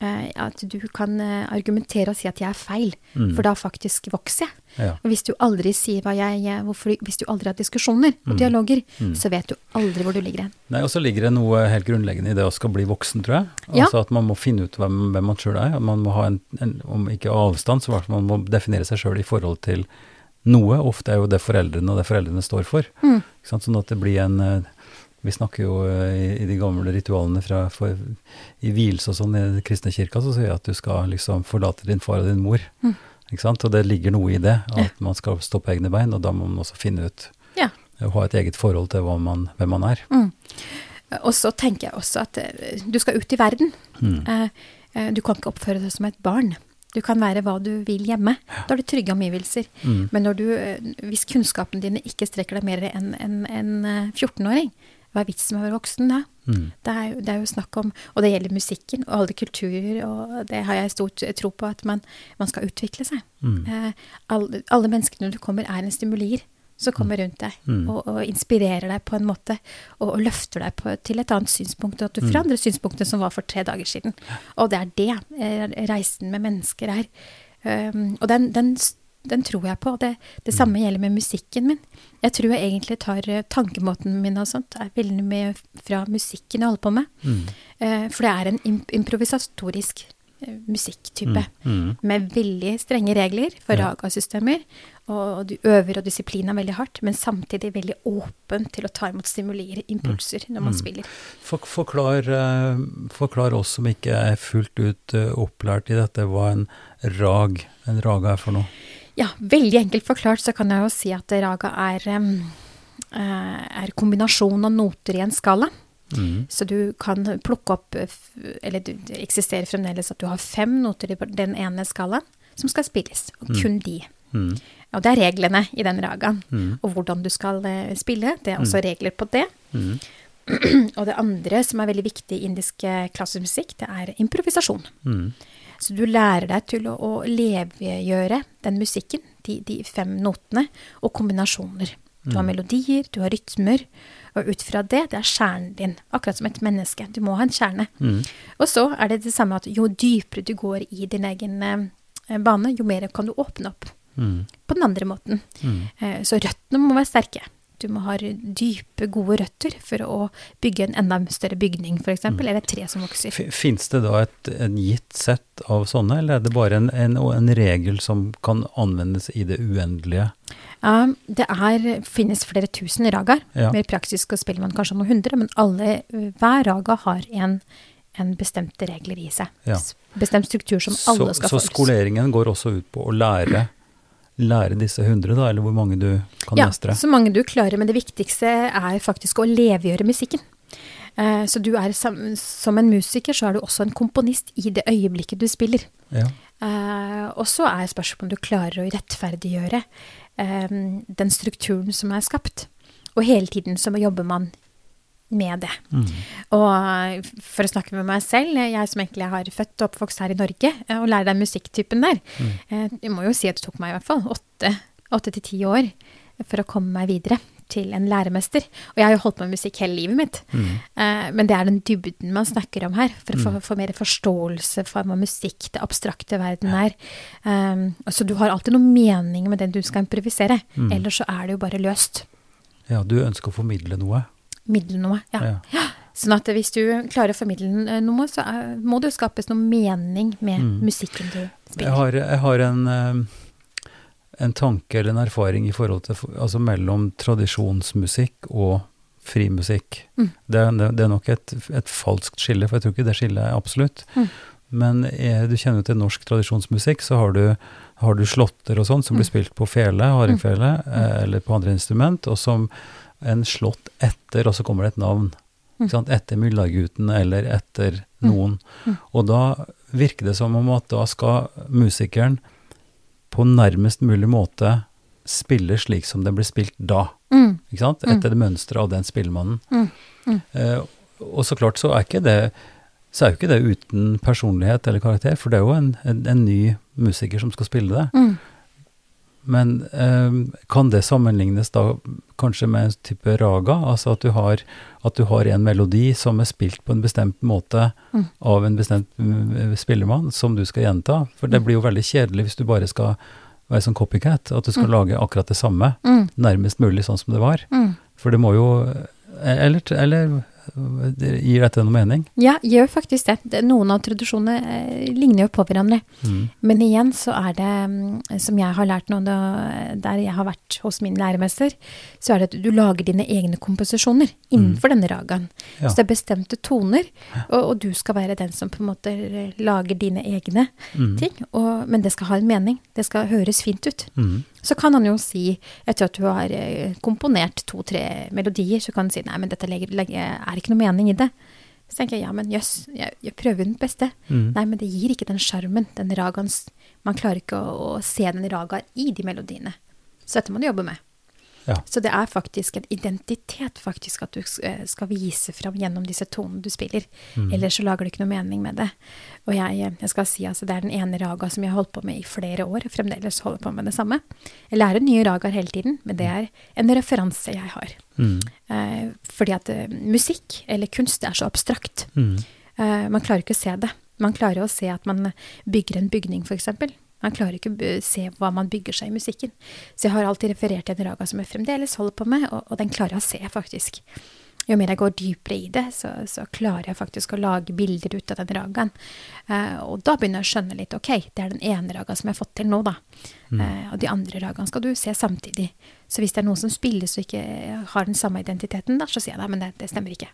at du kan eh, argumentere og si at jeg er feil, Mm. for da faktisk vokser jeg. Ja. Og hvis du aldri sier hva jeg, hvorfor, Hvis du aldri har diskusjoner og Mm. dialoger, Mm. så vet du aldri hvor du ligger hen. Nei, Og så ligger det noe helt grunnleggende i det å skal bli voksen, tror jeg. Ja. Altså At man må finne ut hvem, hvem man sjøl er. Man må ha en, en, om ikke avstand, så hvert man må definere seg sjøl i forhold til noe. Ofte er jo det foreldrene og det foreldrene står for. Mm. Sånn at det blir en eh, Vi snakker jo eh, i, i de gamle ritualene fra for, I vielse og sånn i den kristne kirka, så sier jeg at du skal liksom forlate din far og din mor. Mm. Ikke sant? Og det ligger noe i det, at man skal stå på egne bein, og da må man også finne ut Ja. og ha et eget forhold til man, hvem man er. Og så tenker jeg også at eh, du skal ut i verden. Mm. Eh, Du kan ikke oppføre deg som et barn. Du kan være hva du vil hjemme. Da har du trygge omgivelser. Mm. Men når du, hvis kunnskapen dine ikke strekker deg mer enn en, en eh, 14-åring, hva er vitsen med å være voksen da? Mm. Det er, det er jo snakk om, og det gjelder musikken og alle kulturer, og det har jeg stor tro på at man, man skal utvikle seg. Mm. Eh, alle, alle menneskene du kommer er en stimulier som kommer rundt deg Mm. og, og inspirerer deg på en måte, og, og løfter deg på, til et annet synspunkt, og at du Mm. forandrer synspunktet som var for tre dager siden. Og det er det eh, reisen med mennesker er. Um, og den, den, den tror jeg på. Det, det Mm. samme gjelder med musikken min. Jeg tror jeg egentlig tar eh, tankemåten min og sånt, er veldig mye fra musikken jeg holder på med. Mm. Uh, for det er en imp improvisatorisk eh, musikktype. Mm. Med veldig strenge regler for Ja. raga-systemer. Og du øver og disiplin er veldig hardt, men samtidig veldig åpen til å ta imot stimulier, impulser, når man Mm. spiller. For, forklar, forklar oss som ikke er fullt ut opplært i dette, hva en rag, en raga er for noe. Ja, veldig enkelt forklart så kan jeg jo si at raga er, eh, er kombinasjon av noter i en skala. Mm. Så du kan plukke opp eh, Eller det eksisterer fremdeles at du har fem noter i den ene skalaen som skal spilles, og kun de. Mm. Og det er reglene i den ragaen. Mm. Og hvordan du skal eh, spille. Det er også regler på det. Mm. Og det andre som er veldig viktig i indisk klassisk musikk, det er improvisasjon. Mm. Så du lærer deg til å, å levegjøre den musikken, de, de fem notene, og kombinasjoner. Du har melodier, du har rytmer, og ut fra det, det er kjernen din. Akkurat som et menneske. Du må ha en kjerne. Mm. Og så er det det samme at jo dypere du går i din egen eh, bane, jo mer kan du åpne opp. Mm. På den andre måten. Mm. Eh, Så røttene må være sterke. Du må ha dype, gode røtter for å bygge en enda større bygning, f.eks., eller et tre som vokser. Fins det da et en gitt sett av sånne, eller er det bare en, en, en regel som kan anvendes i det uendelige? Ja, det er, finnes flere tusen ragaer. Ja. Mer praktisk så spiller man kanskje noen hundre, men alle, hver raga har en, en bestemte regler i seg. Ja. Bestemt struktur som Så, alle skal så skoleringen går også ut på å lære, lære disse hundre, da, eller hvor mange du kan Ja, mestre? så mange du klarer, men det viktigste er faktisk å levegjøre musikken. Eh, Så du er som, som en musiker, så er du også en komponist i det øyeblikket du spiller. Ja. Eh, og så er spørsmålet om du klarer å rettferdiggjøre eh, den strukturen som er skapt. Og hele tiden så jobber man med det. Mm. Og eh, for å snakke med meg selv, jeg som egentlig har født og oppvokst her i Norge, eh, og lære deg musikktypen der, mm. jeg må jo si at det tok meg i hvert fall åtte, til ti år for å komme meg videre til en læremester. Og jeg har jo holdt på med musikk hele livet mitt. Mm. Eh, men det er den dybden man snakker om her, for å få, få mer forståelse for hva musikk, det abstrakte verden er. Um, så du har alltid noen mening med det du skal improvisere, Mm. ellers så er det jo bare løst. ja, du ønsker å formidle noe. Middel noe. Ja. Ja. Sånn at hvis du klarer å formidle eh, noe, så er, må det jo skapes noe mening med Mm. musikken du Jeg spiller. har, jeg har en, eh, en tanke eller en erfaring i forhold til altså mellom tradisjonsmusikk og frimusikk. Mm. Det, det, det er nok et, et falskt skille, for jeg tror ikke det skillet er absolutt. Mm. Men er, du kjenner til norsk tradisjonsmusikk, så har du, har du slåtter og sånn som blir Mm. spilt på fele, hardingfele, eh, eller på andre instrument, og som en slått etter, og så kommer det et navn. Mm. Etter Myllargutten eller etter noen. Mm. Og da virker det som om at da skal musikeren på nærmest mulig måte spille slik som den blir spilt da. Mm. Ikke sant? Mm. Etter det mønsteret av den spillemannen. Mm. Mm. Eh, og så klart så er ikke det så er jo ikke det uten personlighet eller karakter, for det er jo en, en, en ny musiker som skal spille det. Mm. Men eh, kan det sammenlignes da kanskje med en type raga? Altså at du har, at du har en melodi som er spilt på en bestemt måte Mm. av en bestemt mm, spillemann, som du skal gjenta? For det Mm. blir jo veldig kjedelig hvis du bare skal være sånn copycat, at du skal Mm. lage akkurat det samme, Mm. nærmest mulig sånn som det var. Mm. For det må jo Eller, eller gir dette noe mening? Ja, gjør faktisk det. Noen av tradisjonene eh, ligner jo på hverandre. Mm. Men igjen så er det, mm, som jeg har lært nå, der jeg har vært hos min læremester, så er det at du lager dine egne komposisjoner innenfor denne ragaen. Ja. Så det er bestemte toner, og, og du skal være den som på en måte eh, lager dine egne Mm. ting. Og, men det skal ha en mening. Det skal høres fint ut. Så kan han jo si, etter at du har eh, komponert to-tre melodier, så kan han si nei, men dette legger, legger, er ikke noe mening i det. Så tenker jeg ja, men jøss, jeg, jeg prøver den beste. Mm. Nei, men det gir ikke den sjarmen, den ragaen. Man klarer ikke å, å se den raga i de melodiene. Så dette må du jobbe med. Ja. Så det er faktisk en identitet faktisk at du eh, skal vise fram gjennom disse tonene du spiller. Mm. Ellers så lager du ikke noe mening med det. Og jeg, eh, jeg skal si altså det er den ene raga som jeg har holdt på med i flere år, og fremdeles holder på med det samme. Jeg lærer nye ragaer hele tiden, men det er en referanse jeg har. Mm. Eh, fordi at musikk, eller kunst, er så abstrakt. Mm. Eh, man klarer ikke å se det. Man klarer å se at man bygger en bygning, f.eks. Man klarer ikke å se hva man bygger seg i musikken. Så jeg har alltid referert til en raga som jeg fremdeles holder på med, og, og den klarer jeg å se, faktisk. Jo mer jeg går dypere i det, så, så klarer jeg faktisk å lage bilder ut av den ragaen. Eh, og da begynner jeg å skjønne litt, ok, det er den ene ragaen som jeg har fått til nå, da. Eh, og de andre ragaene skal du se samtidig. Så hvis det er noen som spilles og ikke har den samme identiteten, da, så sier jeg nei, men det, det stemmer ikke.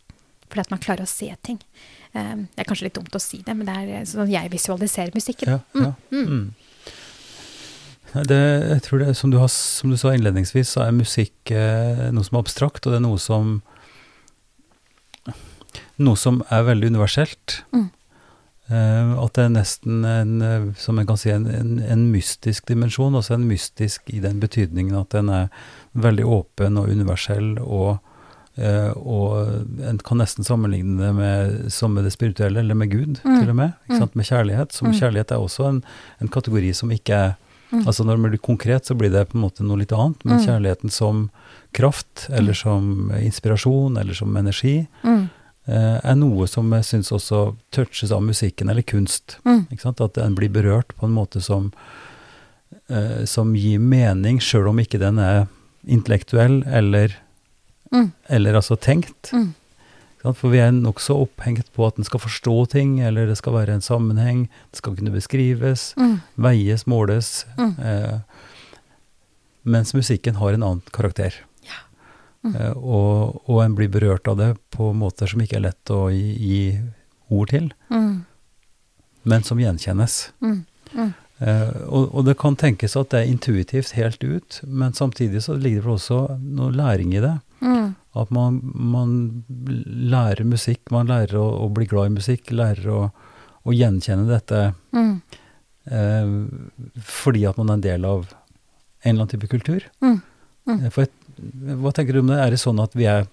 Fordi at man klarer å se ting. Eh, det er kanskje litt dumt å si det, men det er sånn jeg visualiserer musikken. Ja, ja. Mm. Nei, Det, jeg tror det, som du, har, som du sa innledningsvis, så er musikk eh, noe som er abstrakt, og det er noe som Noe som er veldig universelt. Mm. Eh, at det er nesten en, som en kan si, en, en, en mystisk dimensjon. Altså en mystisk i den betydningen at den er veldig åpen og universell, og, eh, og en kan nesten sammenligne det med, som med det spirituelle, eller med Gud, Mm. til og med. Ikke Mm. sant? Med kjærlighet. Som Mm. kjærlighet er også en, en kategori som ikke er Mm. Altså når det blir konkret, så blir det på en måte noe litt annet, men Mm. kjærligheten som kraft, eller som inspirasjon, eller som energi, Mm. eh, er noe som jeg syns også touches av musikken, eller kunst. Mm. At den blir berørt på en måte som, eh, som gir mening, sjøl om ikke den er intellektuell eller, Mm. eller altså tenkt. Mm. For vi er nokså opphengt på at en skal forstå ting, eller det skal være en sammenheng, det skal kunne beskrives Mm. veies, måles. Mm. Eh, mens musikken har en annen karakter. Ja. Mm. Eh, og, og en blir berørt av det på måter som ikke er lett å gi, gi ord til, Mm. men som gjenkjennes. Mm. Mm. Eh, og, og det kan tenkes at det er intuitivt helt ut, men samtidig så ligger det vel også noe læring i det. Mm. At man, man lærer musikk, man lærer å, å bli glad i musikk, lærer å, å gjenkjenne dette Mm. eh, fordi at man er en del av en eller annen type kultur. Mm. Mm. Eh, For, hva tenker du om det? Er det sånn at vi er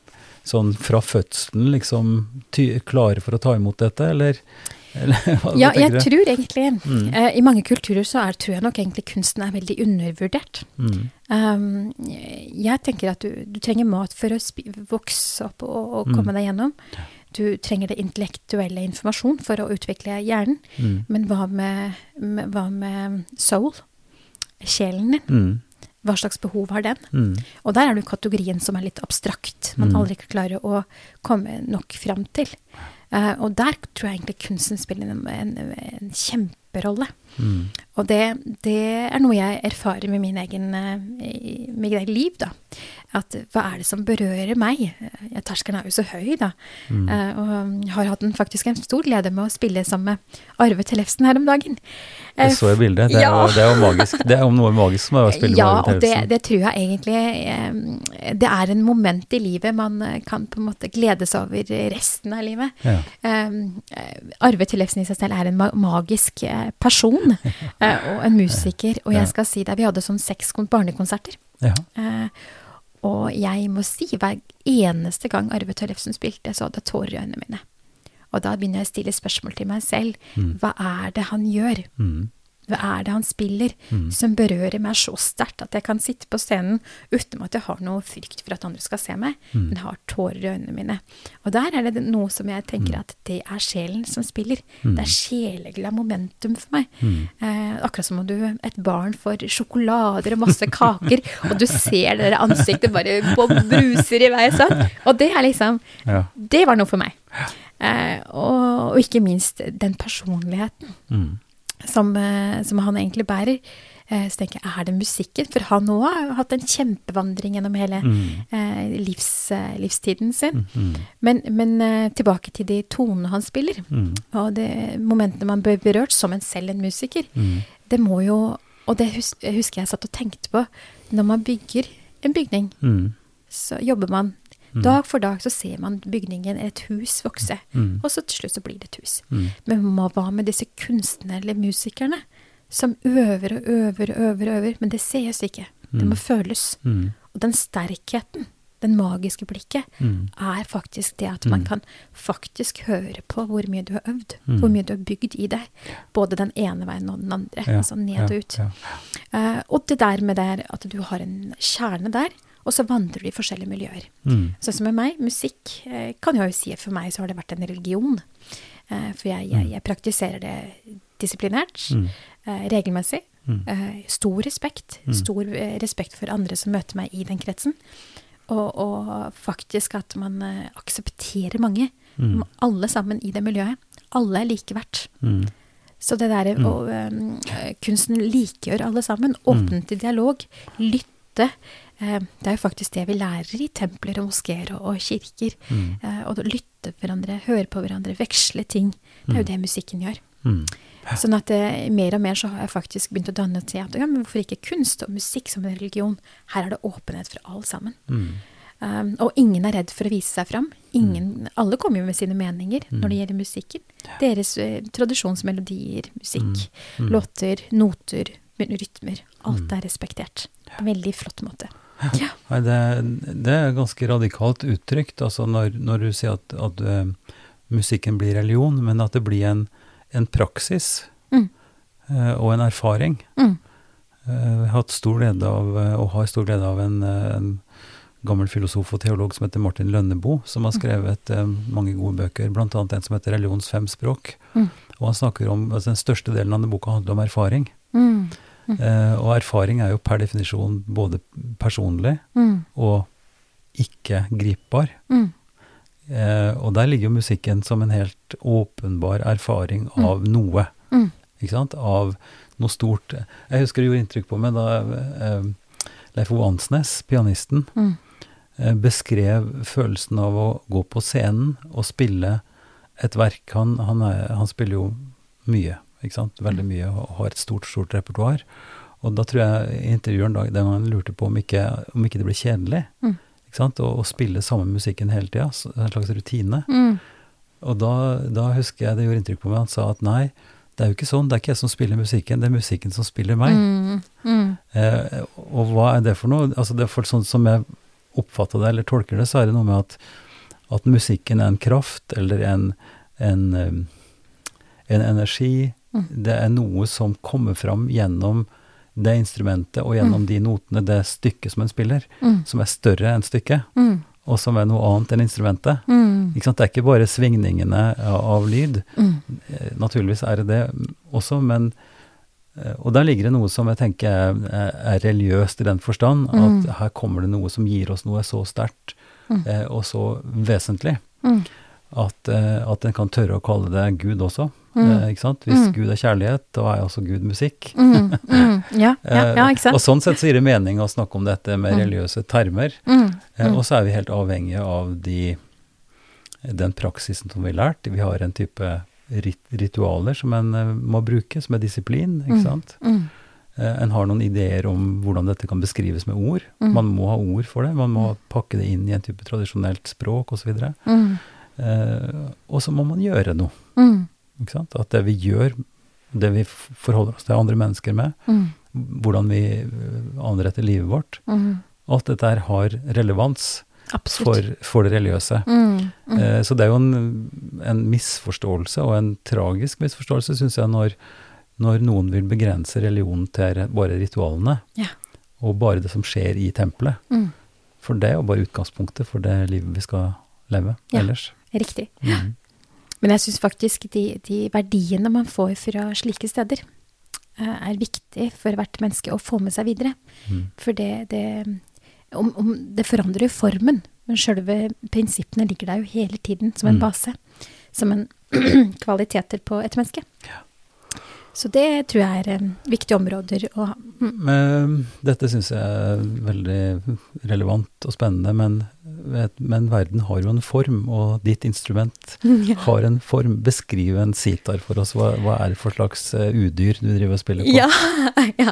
sånn fra fødselen liksom klare for å ta imot dette, eller, Ja, jeg du? tror egentlig Mm. uh, I mange kulturer så er, tror jeg nok egentlig kunsten er veldig undervurdert. Mm. Um, jeg tenker at du, du trenger mat for å vokse opp og, og Mm. komme deg gjennom. Du trenger det intellektuelle informasjon for å utvikle hjernen. Mm. Men hva med, med, hva med soul? Sjelen din? Mm. Hva slags behov har den? Mm. Og der er det kategorien som er litt abstrakt. Man Mm. aldri klarer å komme nok fram til. Eh, og der tror jeg egentlig kunsten spiller en, en, en kjemperolle. Mm. Og det, det er noe jeg erfarer med min egen, eh, mitt eget liv, da. At hva er det som berører meg? Eh, Terskelen er jo så høy, da. Mm. Eh, og har hatt en, faktisk en stor glede med å spille sammen med Arve Tellefsen her om dagen. Eh, Jeg så i bildet. Det er, ja. jo, det er jo magisk. Det er jo noe magisk som er å spille ja, med Arve og det, det tror jeg egentlig eh, Det er en moment i livet man eh, kan på en måte glede seg over resten av livet. Ja. Um, eh, Arve Tellefsen i seg selv er en magisk eh, person eh, og en musiker. Og jeg skal si deg, vi hadde sånn seks barnekonserter. Ja. Eh, og jeg må si, hver eneste gang Arve Tellefsen spilte, så hadde jeg tårer i øynene mine. Og da begynner jeg å stille spørsmål til meg selv. Mm. Hva er det han gjør? Mm. Hva er det han spiller Mm. som berører meg så sterkt at jeg kan sitte på scenen uten at jeg har noe frykt for at andre skal se meg, Mm. men har tårer i øynene mine. Og der er det noe som jeg tenker at det er sjelen som spiller. Mm. Det er sjeleglad momentum for meg. Mm. Eh, akkurat som om du, et barn får sjokolader og masse kaker, og du ser det der ansiktet bare bruser i vei sånn. Og det er liksom Ja. Det var noe for meg. Eh, og, og ikke minst den personligheten Mm. Som, eh, som han egentlig bærer. Eh, Så tenker jeg, er det musikken? For han òg har hatt en kjempevandring gjennom hele Mm. eh, livs, eh, livstiden sin. Mm. Men, men eh, tilbake til de tonene han spiller, Mm. og de momentene man blir berørt, som en selv en musiker, Mm. det må jo Og det husker jeg satt og tenkte på. Når man bygger en bygning, Mm. så jobber man Dag for dag så ser man bygningen, et hus, vokse. Mm. Og så til slutt så blir det et hus. Mm. Men hva med disse kunstnerne eller musikerne som øver og øver og øver, og øver, men det sees ikke. Det må føles. Mm. Og den sterkheten, den magiske blikket, Mm. er faktisk det at man kan faktisk høre på hvor mye du har øvd, hvor mye du har bygd i deg. Både den ene veien og den andre. Ja, altså ned og ut. Ja, Eh, og det der med det at du har en kjerne der, og så vandrer du i forskjellige miljøer. Mm. Sånn som med meg, musikk eh, kan jeg jo si at for meg så har det vært en religion. Eh, for jeg, jeg, jeg praktiserer det disiplinert, Mm. eh, regelmessig. Mm. Stor respekt. Mm. Stor respekt for andre som møter meg i den kretsen. Og, og faktisk at man aksepterer mange. Mm. Alle sammen i det miljøet. Alle er like verdt. Mm. Så det der Mm. Kunsten likegjør alle sammen. Åpne til dialog. Lytte. Eh, det er jo faktisk det vi lærer i templer og moskeer og, kirker. Mm. Eh, å lytte på hverandre, høre på hverandre, veksle ting. Det er jo det musikken gjør. Mm. Sånn at det, mer og mer så har jeg faktisk begynt å danne til at ja, men hvorfor ikke kunst og musikk som en religion? Her er det åpenhet for alle sammen. Mm. Um, og ingen er redd for å vise seg fram. Ingen, Alle kommer jo med sine meninger når det gjelder musikken. Deres uh, tradisjonsmelodier, musikk, låter, noter, rytmer. Alt er respektert. På en veldig flott måte. Ja. Nei, det, det er ganske radikalt uttrykt, altså når, når du sier at, at uh, musikken blir religion, men at det blir en, en praksis Mm. uh, og en erfaring. Mm. Uh, Jeg har hatt stor glede av, og har stor glede av en, en gammel filosof og teolog som heter Martin Lønneboe, som har skrevet eh, mange gode bøker, annet en som heter Religions fem språk. Mm. Og han snakker om, altså Den største delen av denne boka handler om erfaring. Mm. Eh, og erfaring er jo per definisjon både personlig Mm. og ikke gripbar. Mm. Eh, og der ligger jo musikken som en helt åpenbar erfaring av noe. Mm. Ikke sant? Av noe stort. Jeg husker det gjorde inntrykk på meg da eh, Leif O. Ansnes, pianisten, Mm. eh, beskrev følelsen av å gå på scenen og spille et verk. Han, han, er, han spiller jo mye, ikke sant? veldig mye, og har et stort, stort repertoar. Og da tror jeg intervjueren dag den gangen lurte på om ikke, om ikke det ble kjedelig. Mm. Ikke sant? Å, å spille samme musikken hele tida, en slags rutine. Mm. Og da, da husker jeg det gjorde inntrykk på meg, han sa at nei, det er jo ikke sånn, det er ikke jeg som spiller musikken, det er musikken som spiller meg. Mm. Mm. Eh, og hva er det for noe? Altså det er for sånn som jeg oppfatter det, eller tolker det, så er det noe med at, at musikken er en kraft, eller en, en, eh, en energi. Mm. Det er noe som kommer fram gjennom det instrumentet, og gjennom de notene, det stykket som en spiller, Mm. som er større enn stykket, Mm. og som er noe annet enn instrumentet. Mm. Ikke sant? Det er ikke bare svingningene av, lyd. Mm. Eh, Naturligvis er det det også, men eh, Og der ligger det noe som jeg tenker er, er religiøst i den forstand, Mm. at her kommer det noe som gir oss noe så sterkt Mm. eh, og så vesentlig, Mm. at, eh, at en kan tørre å kalle det Gud også. Mm. Eh, ikke sant? Hvis Mm. Gud er kjærlighet, da er også Gud musikk. Mm. Mm. Ja, ja, ja, ikke sant? og sånn sett så gir det mening å snakke om dette med Mm. religiøse termer. Mm. Eh. Og så er vi helt avhengige av de, den praksisen som vi har lært. Vi har en type rit ritualer som en eh, må bruke, som er disiplin. ikke sant? Eh, en har noen ideer om hvordan dette kan beskrives med ord. Man må ha ord for det. Man må pakke det inn i en type tradisjonelt språk osv. så Eh, og så må man gjøre noe. Mm. At det vi gjør, det vi forholder oss til andre mennesker med, Mm. hvordan vi eh, anretter livet vårt, Mm. alt dette her har relevans for, for det religiøse. Mm. Mm. Eh, Så det er jo en, en misforståelse, og en tragisk misforståelse, syns jeg, når, når noen vil begrense religionen til bare ritualene, Ja. og bare det som skjer i tempelet. Mm. For det er jo bare utgangspunktet for det livet vi skal leve Ja. ellers. Riktig. Mhm. Men jeg syns faktisk de, de verdiene man får fra slike steder, eh, er viktig for hvert menneske å få med seg videre. Mm. For det, det om, om, Det forandrer jo formen, men sjølve prinsippene ligger der jo hele tiden som en Mm. base. Som en kvaliteter på et menneske. Så det tror jeg er um, viktige områder å ha. Mm. Dette syns jeg er veldig relevant og spennende, men, vet- men verden har jo en form, og ditt instrument har en form. Beskriv en sitar for oss. Hva, hva er det for slags eh, udyr du driver og spiller på? Ja, ja.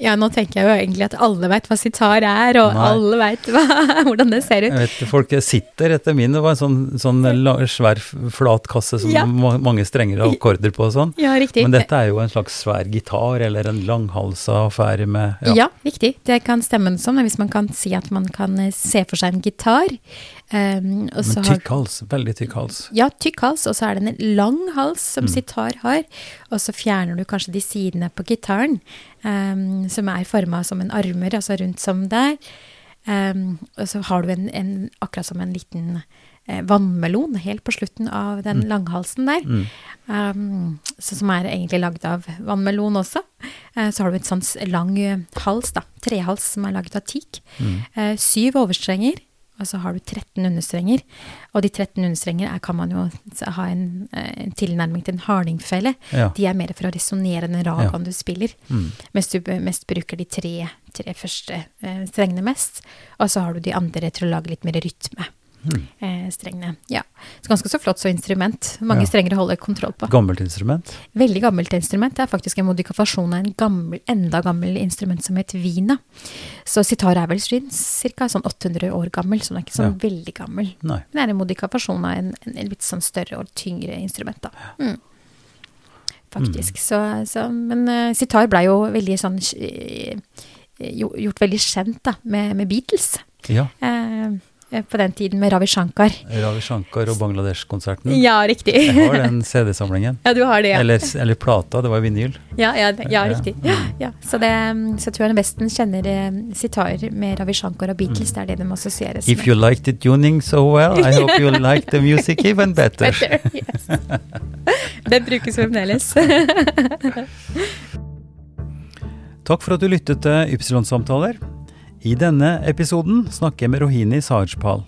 Ja, nå tenker jeg jo egentlig at alle veit hva sitar er, og Nei. alle veit hvordan det ser ut. Jeg vet folk sitter etter min, det var en sånn, sånn svær flat kasse som Ja. mange strenger og akkorder på og sånn. Ja, riktig. Men dette er jo en slags svær gitar, eller en langhalsa affære med Ja. riktig. Det kan stemme sånn, hvis man kan si at man kan eh, se for seg en gitar. Um, Men har- tykk hals, veldig tykk hals. Ja, tykk hals, og så er det en lang hals som Mm. sitar har. Og så fjerner du kanskje de sidene på gitaren, um, som er forma som en armer, altså rundt som der. Um, og så har du en, en akkurat som en liten eh, vannmelon helt på slutten av den langhalsen der. Mm. Så som er egentlig lagd av vannmelon også. Uh, så har du en sånn lang hals, da. Trehals som er laget av teak. Mm. Eh, syv overstrenger, og så har du 13 understrenger. Og de 13 understrenger er, kan man jo ha en, eh, en tilnærming til en hardingfele. Ja. De er mer for å resonnere den ragaen Ja. du spiller, Mm. mens du mest bruker de tre, tre første eh, strengene mest. Og så har du de andre til å lage litt mer rytme. Mm. Eh, strengene. Ja. Så ganske så flott så instrument. Mange Ja. strenger å holde kontroll på. Gammelt instrument. Veldig gammelt instrument. Det er faktisk en modifikasjon av en gammel, enda gammel instrument som het vina. Så sitar er vel ca. sånn 800 år gammel, så den er ikke sånn veldig gammel. Nei. Men det er en modifikasjon av en, en, litt sånn større og tyngre instrument, da. Mm. Faktisk. Så, så, men uh, sitar blei jo veldig sånn uh, Gjort veldig kjent, da, med, med Beatles. Ja. Eh, på den tiden med Ravi Shankar. Ravi Shankar og Bangladesh-konserten. Ja, riktig. Jeg har den CD-samlingen. Ja, du har det, ja. Eller, eller plata, det var vinyl. Ja, ja, ja Ja. riktig. Ja, så, det, så jeg tror Vesten kjenner sitarer sitar med Ravi Shankar og Beatles. Det er det de assosieres med. If you like the tuning so well, I hope you like the music even better. Better, yes. Den brukes fremdeles. Takk for at du lyttet til Ypsilon-samtaler. I denne episoden snakker jeg med Rohini Sajpal.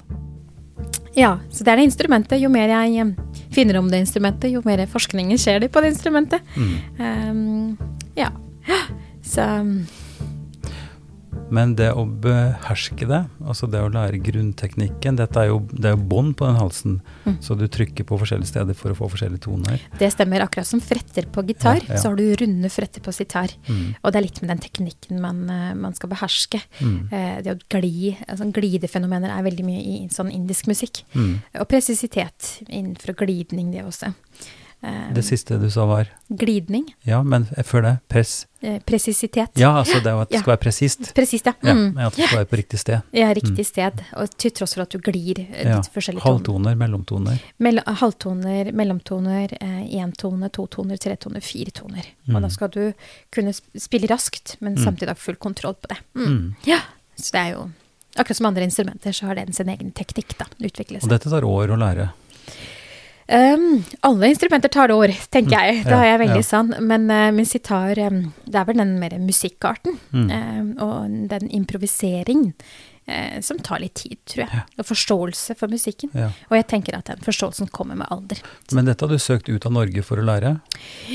ja, så det er det instrumentet. Jo mer jeg eh, finner om det instrumentet, jo mer forskningen skjer det på det instrumentet. Mm. Um, ja. Så Men det å beherske det, altså det å lære grunnteknikken, dette er jo, det er jo bånd på den halsen, Mm. så du trykker på forskjellige steder for å få forskjellige toner. det stemmer. Akkurat som fretter på gitar, Ja, ja. så har du runde fretter på sitar. Mm. Og det er litt med den teknikken man, eh, man skal beherske. Mm. Eh, det å gli, altså glidefenomener er veldig mye i sånn indisk musikk. Mm. Og presisitet innenfor glidning, det også. Eh, Det siste du sa var glidning. Ja, men før det, press. Eh, presisitet. Ja, altså det at det Ja. skal være presist. Presist, ja. Ja, Mm. at det skal være på riktig sted. Ja, riktig sted. Og til tross for at du glir eh, Ja. litt forskjellige toner. Halvtoner, mellomtoner. Mell halvtoner, mellomtoner, én tone, to toner, tre toner, fire toner. Og Mm. da skal du kunne spille raskt, men Mm. samtidig ha full kontroll på det. Mm. Mm. Ja, så det er jo Akkurat som andre instrumenter, så har den sin egen teknikk, da. Utvikle Og dette tar år å lære. Um, alle instrumenter tar det år, tenker Mm, jeg. Da ja, er jeg veldig ja. sann. Men uh, min sitar, um, det er vel den mer musikkarten. Mm. um, og den improvisering uh, som tar litt tid, tror jeg. Og forståelse for musikken. Ja. Og jeg tenker at den forståelsen kommer med alder. Men dette har du søkt ut av Norge for å lære?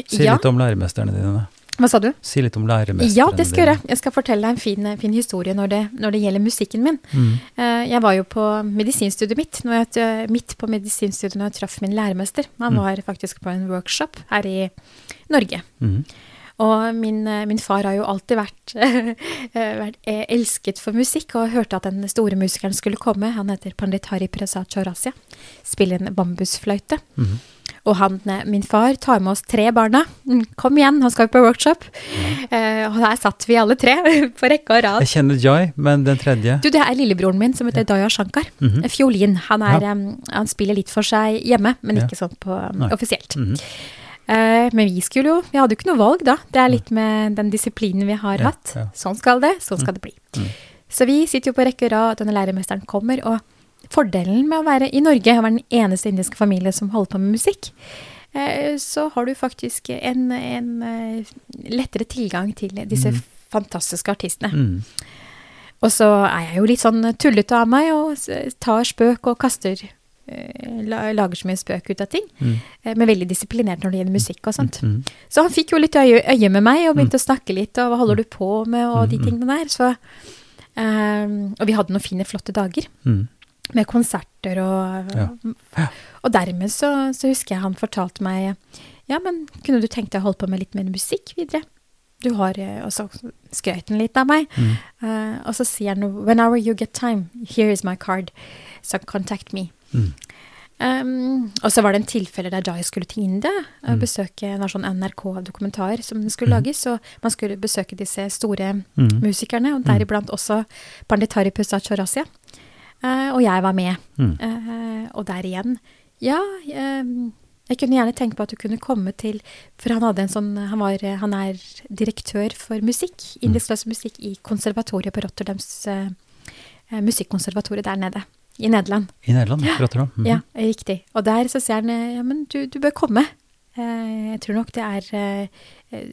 Si Ja. litt om læremesterne dine. Hva sa du? Si litt om læremesteren. Ja, det skal jeg gjøre. Jeg skal fortelle deg en fin, fin historie når det, når det gjelder musikken min. Mm. Eh, Jeg var jo på medisinstudiet mitt, når jeg, eh, midt på medisinstudiet når jeg traff min læremester. Han Mm. var faktisk på en workshop her i Norge. Mm. Og min, eh, min far har jo alltid vært, eh, vært eh, elsket for musikk, og hørte at den store musikeren skulle komme. Han heter Pandit Hari Prasad Chaurasia. Spiller en bambusfløyte. Mhm. Og han, min far tar med oss tre barna. Mm, Kom igjen, nå skal på workshop. Eh, og der satt vi alle tre på rekke og rad. Jeg kjenner Jai, men den tredje Du, det er lillebroren min som heter Daya Shankar. Mhm. Fiolin. Han, er, Ja. um, han spiller litt for seg hjemme, men Ja. ikke sånn på um, offisielt. offisielt. Mhm. Eh, men vi skulle jo Vi hadde jo ikke noe valg, da. Det er litt med den disiplinen vi har hatt. Sånn skal det, sånn skal det bli. Mm. Så vi sitter jo på rekke og rad, denne læremesteren kommer, og fordelen med å være i Norge, å være den eneste indiske familie som holder på med musikk, eh, så har du faktisk en, en eh, lettere tilgang til disse Mm. fantastiske artistene. Mm. Og så er jeg jo litt sånn tullete av meg og tar spøk og kaster Lager så mye spøk ut av ting. Mm. eh, Men veldig disiplinert når det gjelder musikk og sånt. Mm. Så han fikk jo litt øye, øye med meg og begynte å snakke litt, og hva holder du på med, og de Mm, mm. tingene der. Så, um, og vi hadde noen fine, flotte dager Mm. med konserter og Ja. Ja. Og dermed så, så husker jeg han fortalte meg Ja, men kunne du tenkt deg å holde på med litt mer musikk videre? du har eh, Og så skrøt han litt av meg. Uh, og så sier han Whenever you get time, here is my card. So contact me. Um, og så var det en tilfelle der Jai skulle til India og besøke en sånn NRK-dokumentar som skulle lages. Og man skulle besøke disse store musikerne, og deriblant også Panditari Pusat Chaurasia. Uh, og jeg var med. Uh, og der igjen Ja, um, jeg kunne gjerne tenkt på at du kunne komme til For han hadde en sånn Han, var, han er direktør for musikk, indisk musikk, i konservatoriet på Rotterdams eh, eh, musikkonservatoriet der nede. I Nederland. I Nederland, Rotterdam. -hmm. Ja, riktig. Og der så sier han ja, men du, du bør komme. Eh, jeg tror nok det er eh,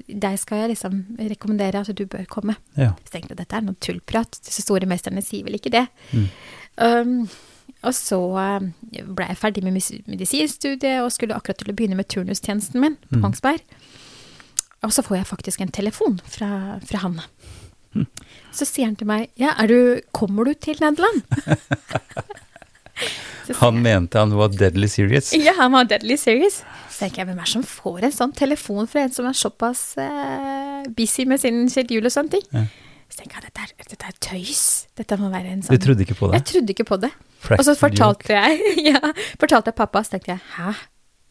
Deg skal jeg liksom rekommendere at du bør komme. Ja. Så tenkte jeg dette er noe tullprat. Disse store mesterne sier vel ikke det. Um, og så eh, ble jeg ferdig med medisinstudiet og skulle akkurat til å begynne med turnustjenesten min på Kongsberg. Og så får jeg faktisk en telefon fra, fra han. Så sier han til meg Ja, du Kommer du til Nederland? Han mente han var deadly serious. ja, han var deadly serious. Så tenker jeg, hvem er det som får en sånn telefon fra en som er såpass uh, busy med sin jul og sånne ting? Ja. Så tenker jeg, dette er, dette er tøys. Dette må være en sånn Du trodde ikke på det? Jeg trodde ikke på det. Practical og så fortalte jeg, ja, fortalte jeg pappa, så tenkte jeg, hæ?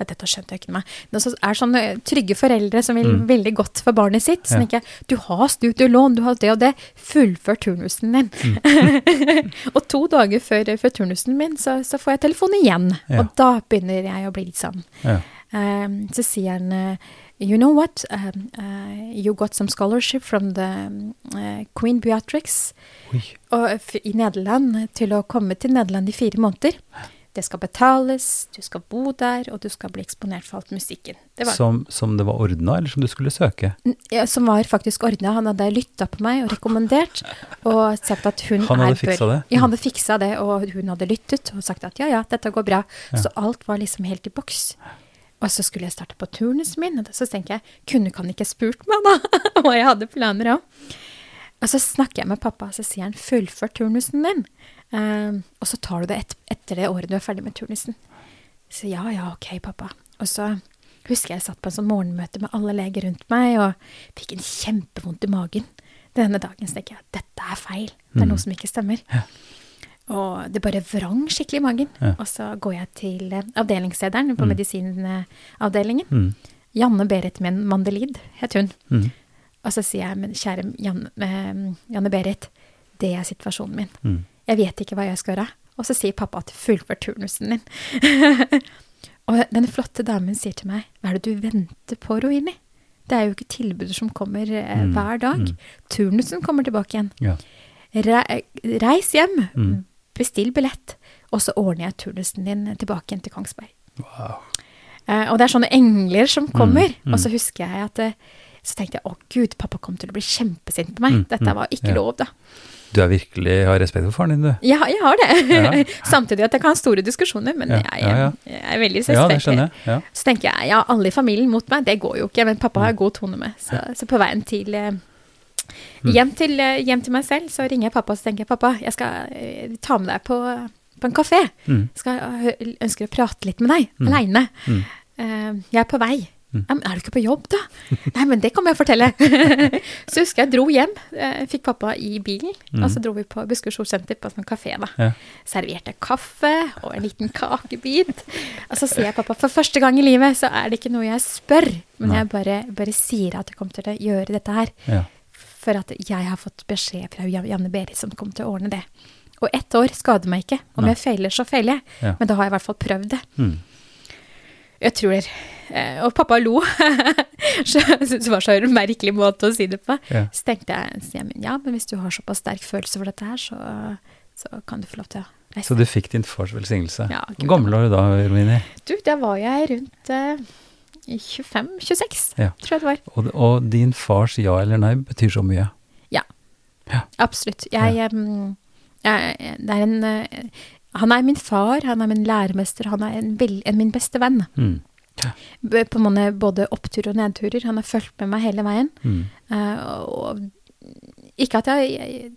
Nei, Dette skjønte jeg ikke meg. Det er sånne trygge foreldre som vil veldig godt for barnet sitt, så Mm. Ja. ikke du har studielån, du har det og det, fullfør turnusen din. Mm. og to dager før, før turnusen min, så, så får jeg telefon igjen. Ja. Og da begynner jeg å bli litt sånn. Ja. Um, så sier han uh, You know what? Um, uh, you got some scholarship from the uh, Queen Beatrix og, i Nederland til å komme til Nederland i fire måneder. Det skal betales, du skal bo der, og du skal bli eksponert for alt musikken. Det var, Som, som det var ordna, eller som du skulle søke? Ja, som var faktisk ordna. Han hadde lytta på meg og rekommendert, og sagt at hun Han hadde er fiksa det? Ja, han hadde fiksa det, og hun hadde lyttet og sagt at ja, ja, dette går bra. Så alt var liksom helt i boks. Og så skulle jeg starte på turnusen min, og så tenker jeg, kunne han ikke spurt meg da, hva jeg hadde planer om. Og så snakker jeg med pappa, og så sier han, fullfør turnusen din. Ehm, og så tar du det et, etter det året du er ferdig med turnusen. Så ja, ja, ok, pappa. Og så husker jeg satt på en sånn morgenmøte med alle leger rundt meg, og fikk en kjempevondt i magen. Denne dagen så tenker jeg, at dette er feil. Det er noe som ikke stemmer. Og det bare vrang skikkelig i magen. Ja. Og så går jeg til eh, avdelingslederen på medisinavdelingen. Mm. Janne Berit Mandelid het hun. Mm. Og så sier jeg, men kjære Janne, eh, Janne Berit, det er situasjonen min. Mm. Jeg vet ikke hva jeg skal gjøre. Og så sier pappa at fullfør turnusen din. og den flotte damen sier til meg, hva er det du venter på, Roini? Det er jo ikke tilbudet som kommer eh, Mm, hver dag. mm. Turnusen kommer tilbake igjen. Ja. Re reis hjem, Mm. bestill billett, og så ordner jeg turnusen din tilbake igjen til Kongsberg. Wow. Eh, og det er sånne engler som kommer. mm. Og så husker jeg at eh, Så tenkte jeg å gud, pappa kom til å bli kjempesint på meg. Mm, Dette mm, var ikke ja. lov, da. Du er virkelig har respekt for faren din, du. Ja, jeg har det. Ja. Samtidig at jeg kan ha store diskusjoner, men jeg, ja. jeg er veldig jeg. Ja. Så tenker jeg ja, alle i familien mot meg, det går jo ikke. Men pappa Mm. har jeg god tone med. Så, så på veien til eh, hjem, til eh, hjem til meg selv, så ringer jeg pappa og så tenker jeg, pappa, jeg skal eh, ta med deg på, på en kafé. Mm. Skal, jeg ønsker å prate litt med deg, aleine. Mm. Jeg er på vei. Mm. Er du ikke på jobb, da? Nei, men det kan jeg fortelle. så husker jeg dro hjem. eh, fikk pappa i bilen, Mm. og så dro vi på Buskerud Solsenter på en sånn kafé. da. Ja. Serverte kaffe og en liten kakebit. Og så sier jeg pappa, for første gang i livet så er det ikke noe jeg spør, men Nei. jeg bare, bare sier at jeg kommer til å gjøre dette her. Ja. For at jeg har fått beskjed fra Janne Berit som kommer til å ordne det. Og ett år skader meg ikke. Om Nei. jeg feiler, så feiler jeg. Ja. Men da har jeg i hvert fall prøvd det. Mm. Jeg tror eh, Og pappa lo. så jeg syntes det var så en merkelig måte å si det på. Ja. Så tenkte jeg jeg, men ja, men hvis du har såpass sterk følelse for dette her, så, så kan du få lov til å reise. Så du fikk din fars velsignelse. Ja, Hvor gammel var du da, Romini? Du, da var jeg rundt eh, 25-26, Ja. tror jeg det var. Og, og din fars ja eller nei betyr så mye. Absolutt. Jeg, em, jeg Det er en eh, Han er min far, han er min læremester, han er en vel, en min beste venn. Mm. På mange, både oppturer og nedturer. Han har fulgt med meg hele veien. Mm. Uh, og ikke at jeg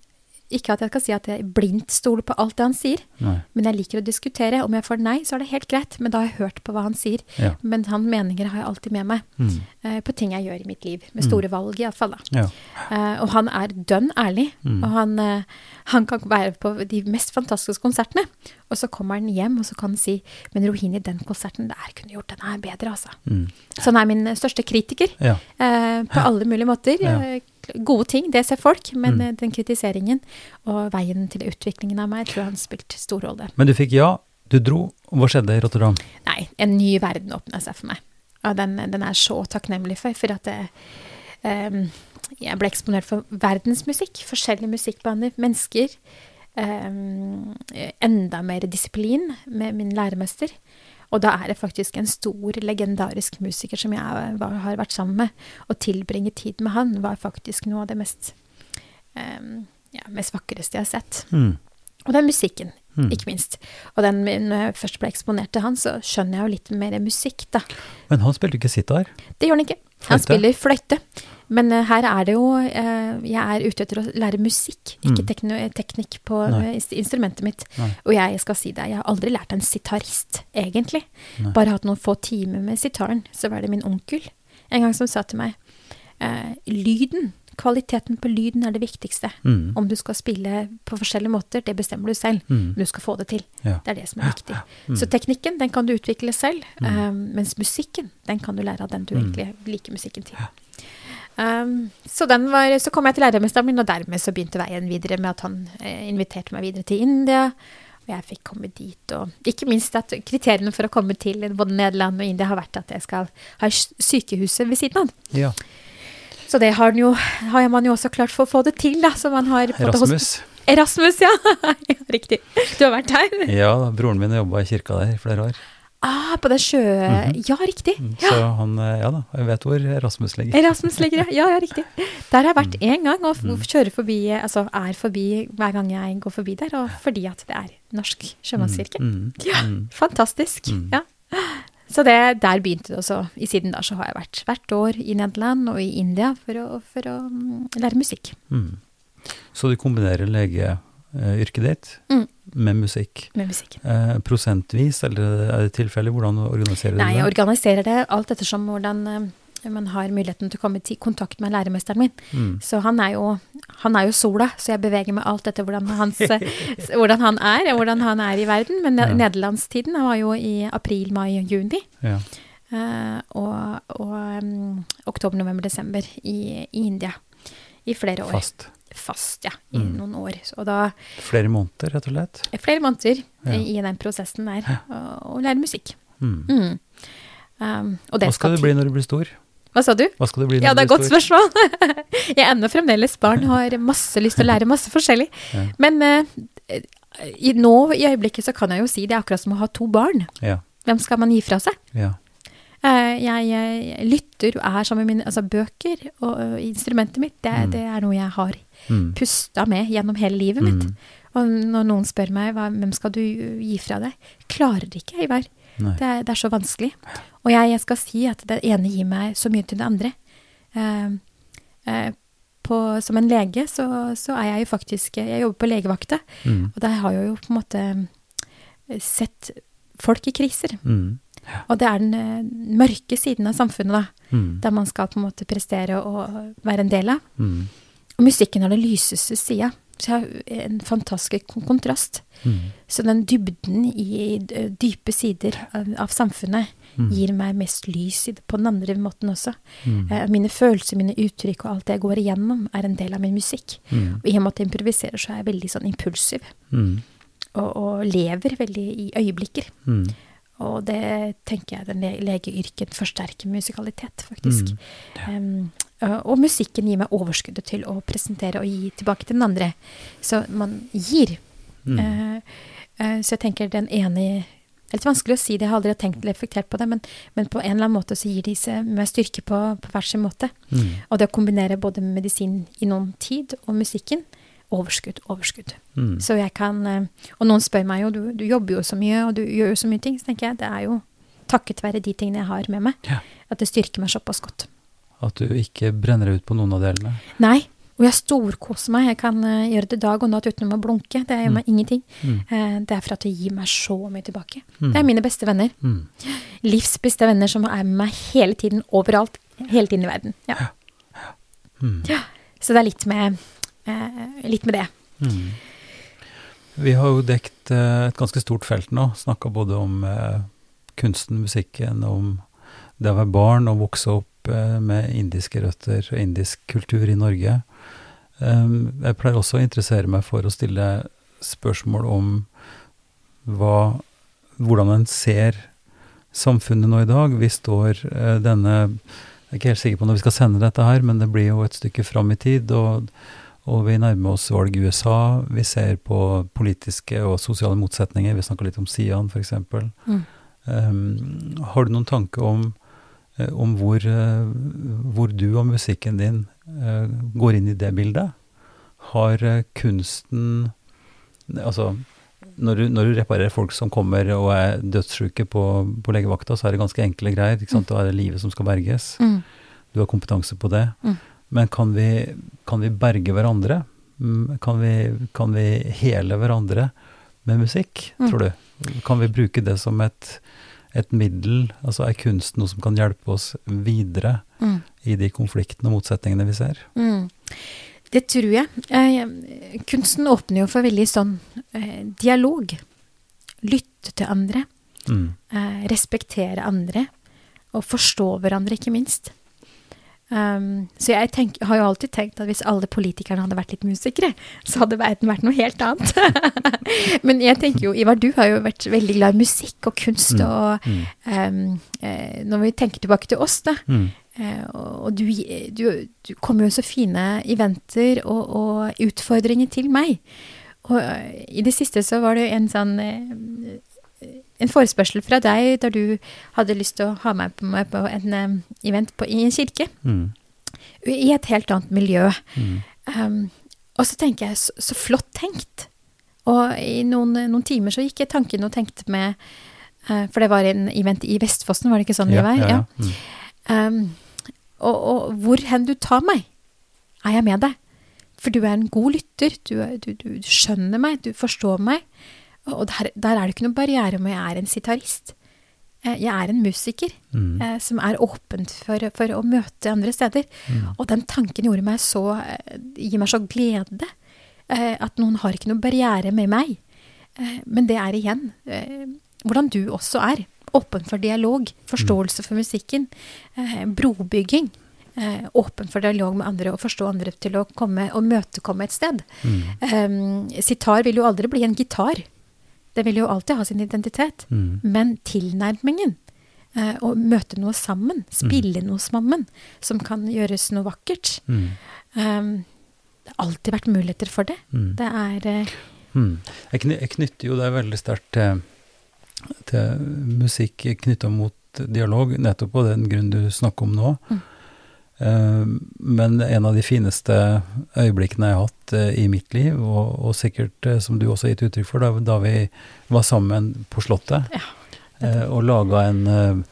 ikke at jeg skal si at jeg blindt stoler på alt det han sier, Nei. men jeg liker å diskutere. Om jeg får nei, så er det helt greit, men da har jeg hørt på hva han sier. Ja. Men hans meninger har jeg alltid med meg Mm. uh, på ting jeg gjør i mitt liv, med store valg iallfall. Ja. Uh, og han er dønn ærlig, Mm. og han, uh, han kan være på de mest fantastiske konsertene. Og så kommer han hjem, og så kan han si Men Rohini, den konserten der kunne gjort den her bedre, altså. Mm. Så han er min største kritiker ja. på alle mulige måter. Ja. Eh, Gode ting, det ser folk, men Mm. eh, den kritiseringen og veien til utviklingen av meg tror jeg han spilte stor rolle. Men du fikk ja, du dro. Hva skjedde i Rotterdam? Nei, en ny verden åpna seg for meg. Og den, den er så takknemlig for, for at det, um, jeg ble eksponert for verdensmusikk, forskjellige musikkbaner, mennesker. Um, enda mer disiplin med min læremester. Og da er det faktisk en stor, legendarisk musiker som jeg var, har vært sammen med. Å tilbringe tid med han var faktisk noe av det mest, um, ja, mest vakreste jeg har sett. Mm. Og den musikken, Mm. ikke minst. Og den, når jeg først ble eksponert til han, så skjønner jeg jo litt mer musikk, da. Men han spilte ikke sitar. Det gjør han ikke. Han Fløyte? spiller fløyte. Men eh, her er det jo eh, Jeg er ute etter å lære musikk, ikke Mm. teknikk på Nei. eh, instrumentet mitt. Nei. Og jeg skal si det, jeg har aldri lært en sitarist, egentlig. Nei. Bare hatt noen få timer med sitaren. Så var det min onkel en gang som sa til meg lyden, kvaliteten på lyden er det viktigste. Mm. Om du skal spille på forskjellige måter, det bestemmer du selv. Mm. Men du skal få det til. Ja. Det er det som er viktig. Mm. Så teknikken, den kan du utvikle selv. Um, mens musikken, den kan du lære av den du Mm. egentlig liker musikken til. Um, så, den var, så kom jeg til lærermesteren min, og dermed så begynte veien videre med at han eh, inviterte meg videre til India. Og jeg fikk komme dit, og ikke minst at kriteriene for å komme til både Nederland og India har vært at jeg skal ha sykehuset ved siden av. Ja. Så det har, jo, har man jo også klart for å få det til, da. Så man har på Rasmus. Erasmus, ja. ja. Riktig. Du har vært her? Ja, broren min jobba i kirka der i flere år. Ah, på det sjø... Ja, riktig. Mm, Ja. Så han eh, Ja da, jeg vet hvor Rasmus ligger. Rasmus ligger. Ja, ja, riktig. Der har jeg vært Mm. gang, og kjører forbi, altså er forbi hver gang jeg går forbi der, og fordi at det er norsk sjømannskirke. Mm. Ja, Mm. fantastisk. Mm. Ja. Så det, der begynte det også. I siden da så har jeg vært hvert år i Nederland og i India for å, for å mm, lære musikk. Mm. Så du kombinerer legeyrket ditt Mm. med musikk. Med musikk. Eh, prosentvis, eller er det tilfeldig? Hvordan organiserer det? Nei, jeg organiserer det alt ettersom hvordan eh, man har muligheten til å komme i kontakt med læremesteren min. Mm. Så han er, jo, han er jo sola, så jeg beveger meg alt etter hvordan, hans, hvordan han er, og hvordan han er i verden. Men Ja. nederlandstiden var jo i april, mai juni. Ja. Uh, og og um, oktober, november, desember i, i India. I flere år. Fast. Fast, ja. I Mm. noen år. Da Flere måneder, rett og slett? flere måneder Ja. i, den prosessen der. Og, og lære musikk. Mm. Mm. Um, og det Hva skal du bli når du blir stor? Hva sa du? Hva skal du bli når Ja, det er et godt spørsmål. jeg er ennå fremdeles barn har masse lyst til å lære masse forskjellig. Ja. Men uh, i, nå i øyeblikket så kan jeg jo si det er akkurat som å ha to barn. Ja. Hvem skal man gi fra seg? ja. Eh, jeg, jeg lytter og er sammen med mine altså bøker og instrumentet mitt. Det, Mm. det er noe jeg har Mm. pusta med gjennom hele livet mitt. Mm. Og når noen spør meg hva, hvem skal du gi fra deg, klarer ikke, Ivar. Det er, det er så vanskelig. Og jeg, jeg skal si at det ene gir meg så mye til det andre. Uh, uh, på, som en lege så, så er jeg jo faktisk Jeg jobber på legevakta, Mm. og der har jeg jo på en måte sett folk i kriser. Mm. Og det er den eh, mørke siden av samfunnet, da. Mm. Der man skal på en måte prestere og være en del av. Mm. Og musikken har den lyseste sida. Så jeg har en fantastisk kontrast. Mm. Så den dybden i dype sider av, av samfunnet Mm. gir meg mest lys på den andre måten også. Mm. Eh, mine følelser, mine uttrykk og alt det jeg går igjennom, er en del av min musikk. Mm. Og i og med at jeg improviserer, så er jeg veldig sånn impulsiv. Mm. Og, og lever veldig i øyeblikker. Og det tenker jeg den legeyrken legeyrket forsterker musikalitet, faktisk. Mm. Um, og- og musikken gir meg overskuddet til å presentere og gi tilbake til den andre. Så man gir. Mm. Uh, uh, så jeg tenker den ene Det er litt vanskelig å si det, jeg har aldri tenkt eller reflektert på det, men, men på en eller annen måte så gir de seg med styrke på, på hver sin måte. Mm. Og det å kombinere både medisin i noen tid og musikken overskudd, overskudd. Mm. Så jeg kan eh, Og noen spør meg jo, du, du jobber jo så mye, og du gjør jo så mye ting. Så tenker jeg det er jo takket være de tingene jeg har med meg, Ja. at det styrker meg såpass godt. At du ikke brenner ut på noen av delene. Nei, Og jeg storkoser meg. Jeg kan uh, gjøre det dag og natt uten å blunke. Det gjør meg ingenting. Mm. Uh, det er for at det gir meg så mye tilbake. Mm. Det er mine beste venner. Mm. Livs beste venner som er med meg hele tiden, overalt. Hele tiden i verden. Ja. Mm. Ja. Så det er litt med, litt med det. Mm. Vi har jo dekt eh, et ganske stort felt nå. Snakka både om eh, kunsten, musikken, om det å være barn og vokse opp eh, med indiske røtter og indisk kultur i Norge. Jeg pleier også å interessere meg for å stille spørsmål om hva, hvordan en ser samfunnet nå i dag. Vi står eh, denne Jeg er ikke helt sikker på når vi skal sende dette her, men det blir jo et stykke fram i tid. og og vi nærmer oss valg i USA. Vi ser på politiske og sosiale motsetninger. Vi snakker litt om Sian, f.eks. Mm. Um, har du noen tanke om, eh, om hvor, eh, hvor du og musikken din uh, går inn i det bildet? Har kunsten Altså, når du, når du reparerer folk som kommer og er dødssyke på, på legevakta, så er det ganske enkle greier. ikke sant? Da er det livet som skal berges. Mm. Du har kompetanse på det. Mm. Men kan vi, kan vi berge hverandre? Mm, Kan vi, kan vi hele hverandre med musikk, Mm. tror du? Kan vi bruke det som et, et middel? Altså er kunst noe som kan hjelpe oss videre Mm. i de konfliktene og motsetningene vi ser? Mm. Det tror jeg. Eh, kunsten åpner jo for veldig sånn eh, dialog. Lytte til andre. Mm. Eh, respektere andre. Og forstå hverandre, ikke minst. Um, så jeg tenk, har jo alltid tenkt at hvis alle politikerne hadde vært litt musikere, så hadde verden vært noe helt annet. Men jeg tenker jo, Ivar, du har jo vært veldig glad i musikk og kunst. Mm. Og um, eh, når vi tenker tilbake til oss, da, Mm. Eh, og og du, du, du kommer jo så fine eventer og, og utfordringer til meg. Og eh, i det siste så var det en sånn eh, En forespørsel fra deg da du hadde lyst til å ha meg på, meg på en eh, event på, i en kirke. Mm. I et helt annet miljø. Mm. Um, og så tenker jeg, så, så flott tenkt. Og i noen, noen timer så gikk jeg tanken og tenkte med uh, For det var en event i Vestfossen, var det ikke sånn det Ja, var? ja, ja. Mm. Um, og, og hvor hen du tar meg, er jeg med deg. For du er en god lytter, du, er- du, du, du skjønner meg, du forstår meg. Og der, der er det ikke noen barriere om jeg er en sitarist. Eh, Jeg er en musiker Mm. eh, som er åpent for, for å møte andre steder. Mm. Og den tanken gjorde meg så, eh, gir meg så glede. eh, At noen har ikke noen barriere med meg. Eh, Men det er igjen eh, hvordan du også er. Åpen for dialog, forståelse for musikken, eh, brobygging. eh, Åpen for dialog med andre og forstå andre til å komme og møtekomme et sted. Mm. Sitar vil jo aldri bli en gitar. Det vil jo alltid ha sin identitet. Mm. Men tilnærmingen, eh, å møte noe sammen, spille noe sammen, som kan gjøres noe vakkert Mm. um, Det har alltid vært muligheter for det. Mm. Det er eh, Mm. Jeg, kny jeg knytter jo det veldig sterkt til, til musikk knytta mot dialog, nettopp på den grunn du snakker om nå. Mm. Eh, men en av de fineste øyeblikkene jeg har hatt eh, i mitt liv, og, og sikkert eh, som du også har gitt uttrykk for, da, da vi var sammen på Slottet Ja, og laga en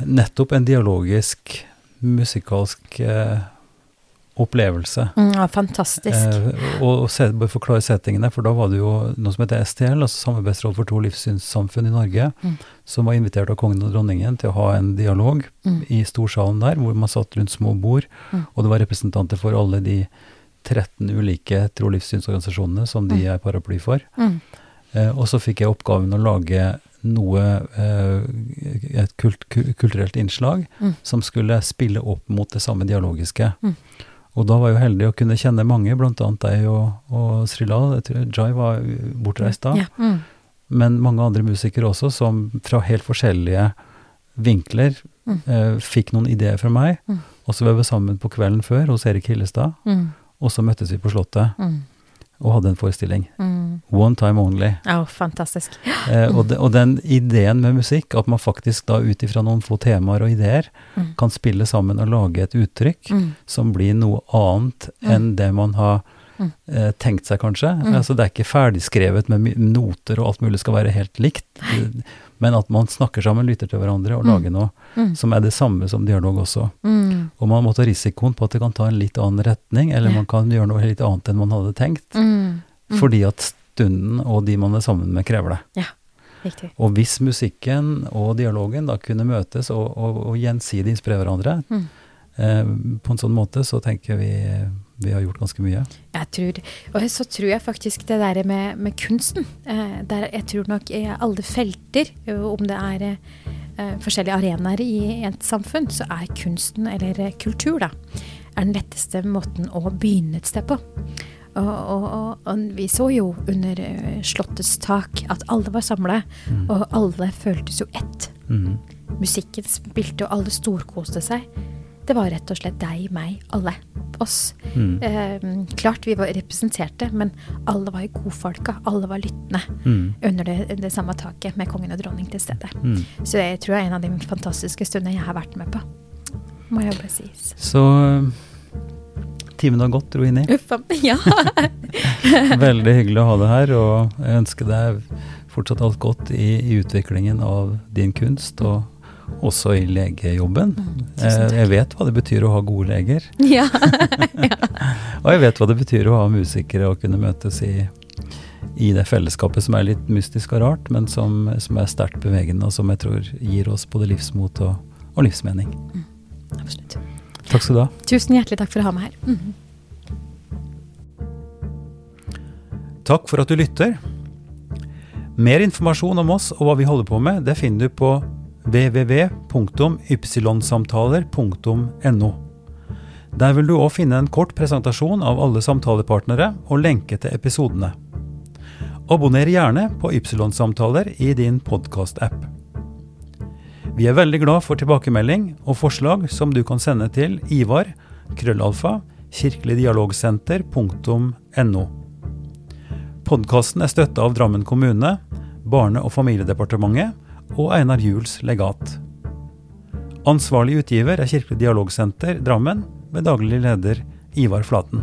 Nettopp en dialogisk, musikalsk eh, opplevelse. mm, ja, fantastisk. Eh, og, og bare forklare settingene, for da var det jo noe som heter STL, altså Samarbeidsråd for to livssynssamfunn i Norge, Mm. som var invitert av kongen og dronningen til å ha en dialog Mm. i storsalen der, hvor man satt rundt små bord, Mm. og det var representanter for alle de 13 ulike tro- og livssynsorganisasjonene som de er paraply for. Mm. Eh, og så fikk jeg oppgaven å lage noe, eh, et kult, kulturelt innslag, Mm. som skulle spille opp mot det samme dialogiske. Mm. Og da var jeg jo heldig å kunne kjenne mange, annet deg og, og Srila. Jai var bortreist da. Ja. Mm. Men mange andre musikere også, som fra helt forskjellige vinkler Mm. eh, fikk noen ideer fra meg. Mm. Og så var vi sammen på kvelden før hos Erik Hillestad, Mm. og så møttes vi på Slottet Mm. Og hadde en forestilling. Mm. One time only. Ja, fantastisk. Eh, og, de, og den ideen med musikk, at man faktisk da ut ifra noen få temaer og ideer Mm. kan spille sammen og lage et uttrykk Mm. som blir noe annet enn det man har eh, tenkt seg, kanskje. Altså, det er ikke ferdigskrevet med noter og alt mulig skal være helt likt. Men at man snakker sammen, lytter til hverandre og lager noe Mm. som er det samme som dialog også. Mm. Og man må ta risikoen på at det kan ta en litt annen retning, eller man kan gjøre noe litt annet enn man hadde tenkt. Mm. Mm. Fordi at stunden og de man er sammen med, krever det. Ja. Riktig. Og hvis musikken og dialogen da kunne møtes og, og, og gjensidig inspirere hverandre Mm. eh, på en sånn måte, så tenker vi, vi har gjort ganske mye. Jeg tror, og så tror jeg faktisk det der med, med kunsten eh, der Jeg tror nok i alle felter, eh, om det er eh, forskjellige arenaer i et samfunn, så er kunsten, eller eh, kultur, da, er den letteste måten å begynne et sted på. Og, og, og, og vi så jo under eh, Slottets tak at alle var samla, og alle føltes jo ett. Mm. Musikken spilte, og alle storkoste seg. Det var rett og slett deg, meg, alle. Oss. Mm. Eh, klart vi var representerte, men alle var jo godfolka. Alle var lyttende Mm. under det, det samme taket med kongen og dronning til stede. Mm. Så jeg tror det er en av de fantastiske stundene jeg har vært med på. Må jeg bare sies. Så eh, timen har gått, Rohini. Uff. Ja. Veldig hyggelig å ha deg her, og jeg ønsker deg fortsatt alt godt i, i utviklingen av din kunst, og også i legejobben. tusen Eh, jeg vet hva det betyr å ha gode leger, ja. og jeg vet hva det betyr å ha musikere og kunne møtes i, i det fellesskapet som er litt mystisk og rart, men som, som er sterkt bevegende, og som jeg tror gir oss både livsmot og, og livsmening. Absolutt. Takk skal du ha. Tusen hjertelig takk for å ha meg her. Mhm. Takk for at du lytter. Mer informasjon om oss og hva vi holder på med, det finner du på www.ypsilonsamtaler.no. Der vil du òg finne en kort presentasjon av alle samtalepartnere og lenke til episodene. Abonner gjerne på Ypsilon-samtaler i din podkast-app. Vi er veldig glad for tilbakemelding og forslag som du kan sende til Ivar, krøllalfa, kirkeligdialogsenter.no. Podkasten er støtta av Drammen kommune, Barne- og familiedepartementet og Einar Juels legat. Ansvarlig utgiver er Kirkelig dialogsenter Drammen, ved daglig leder Ivar Flaten.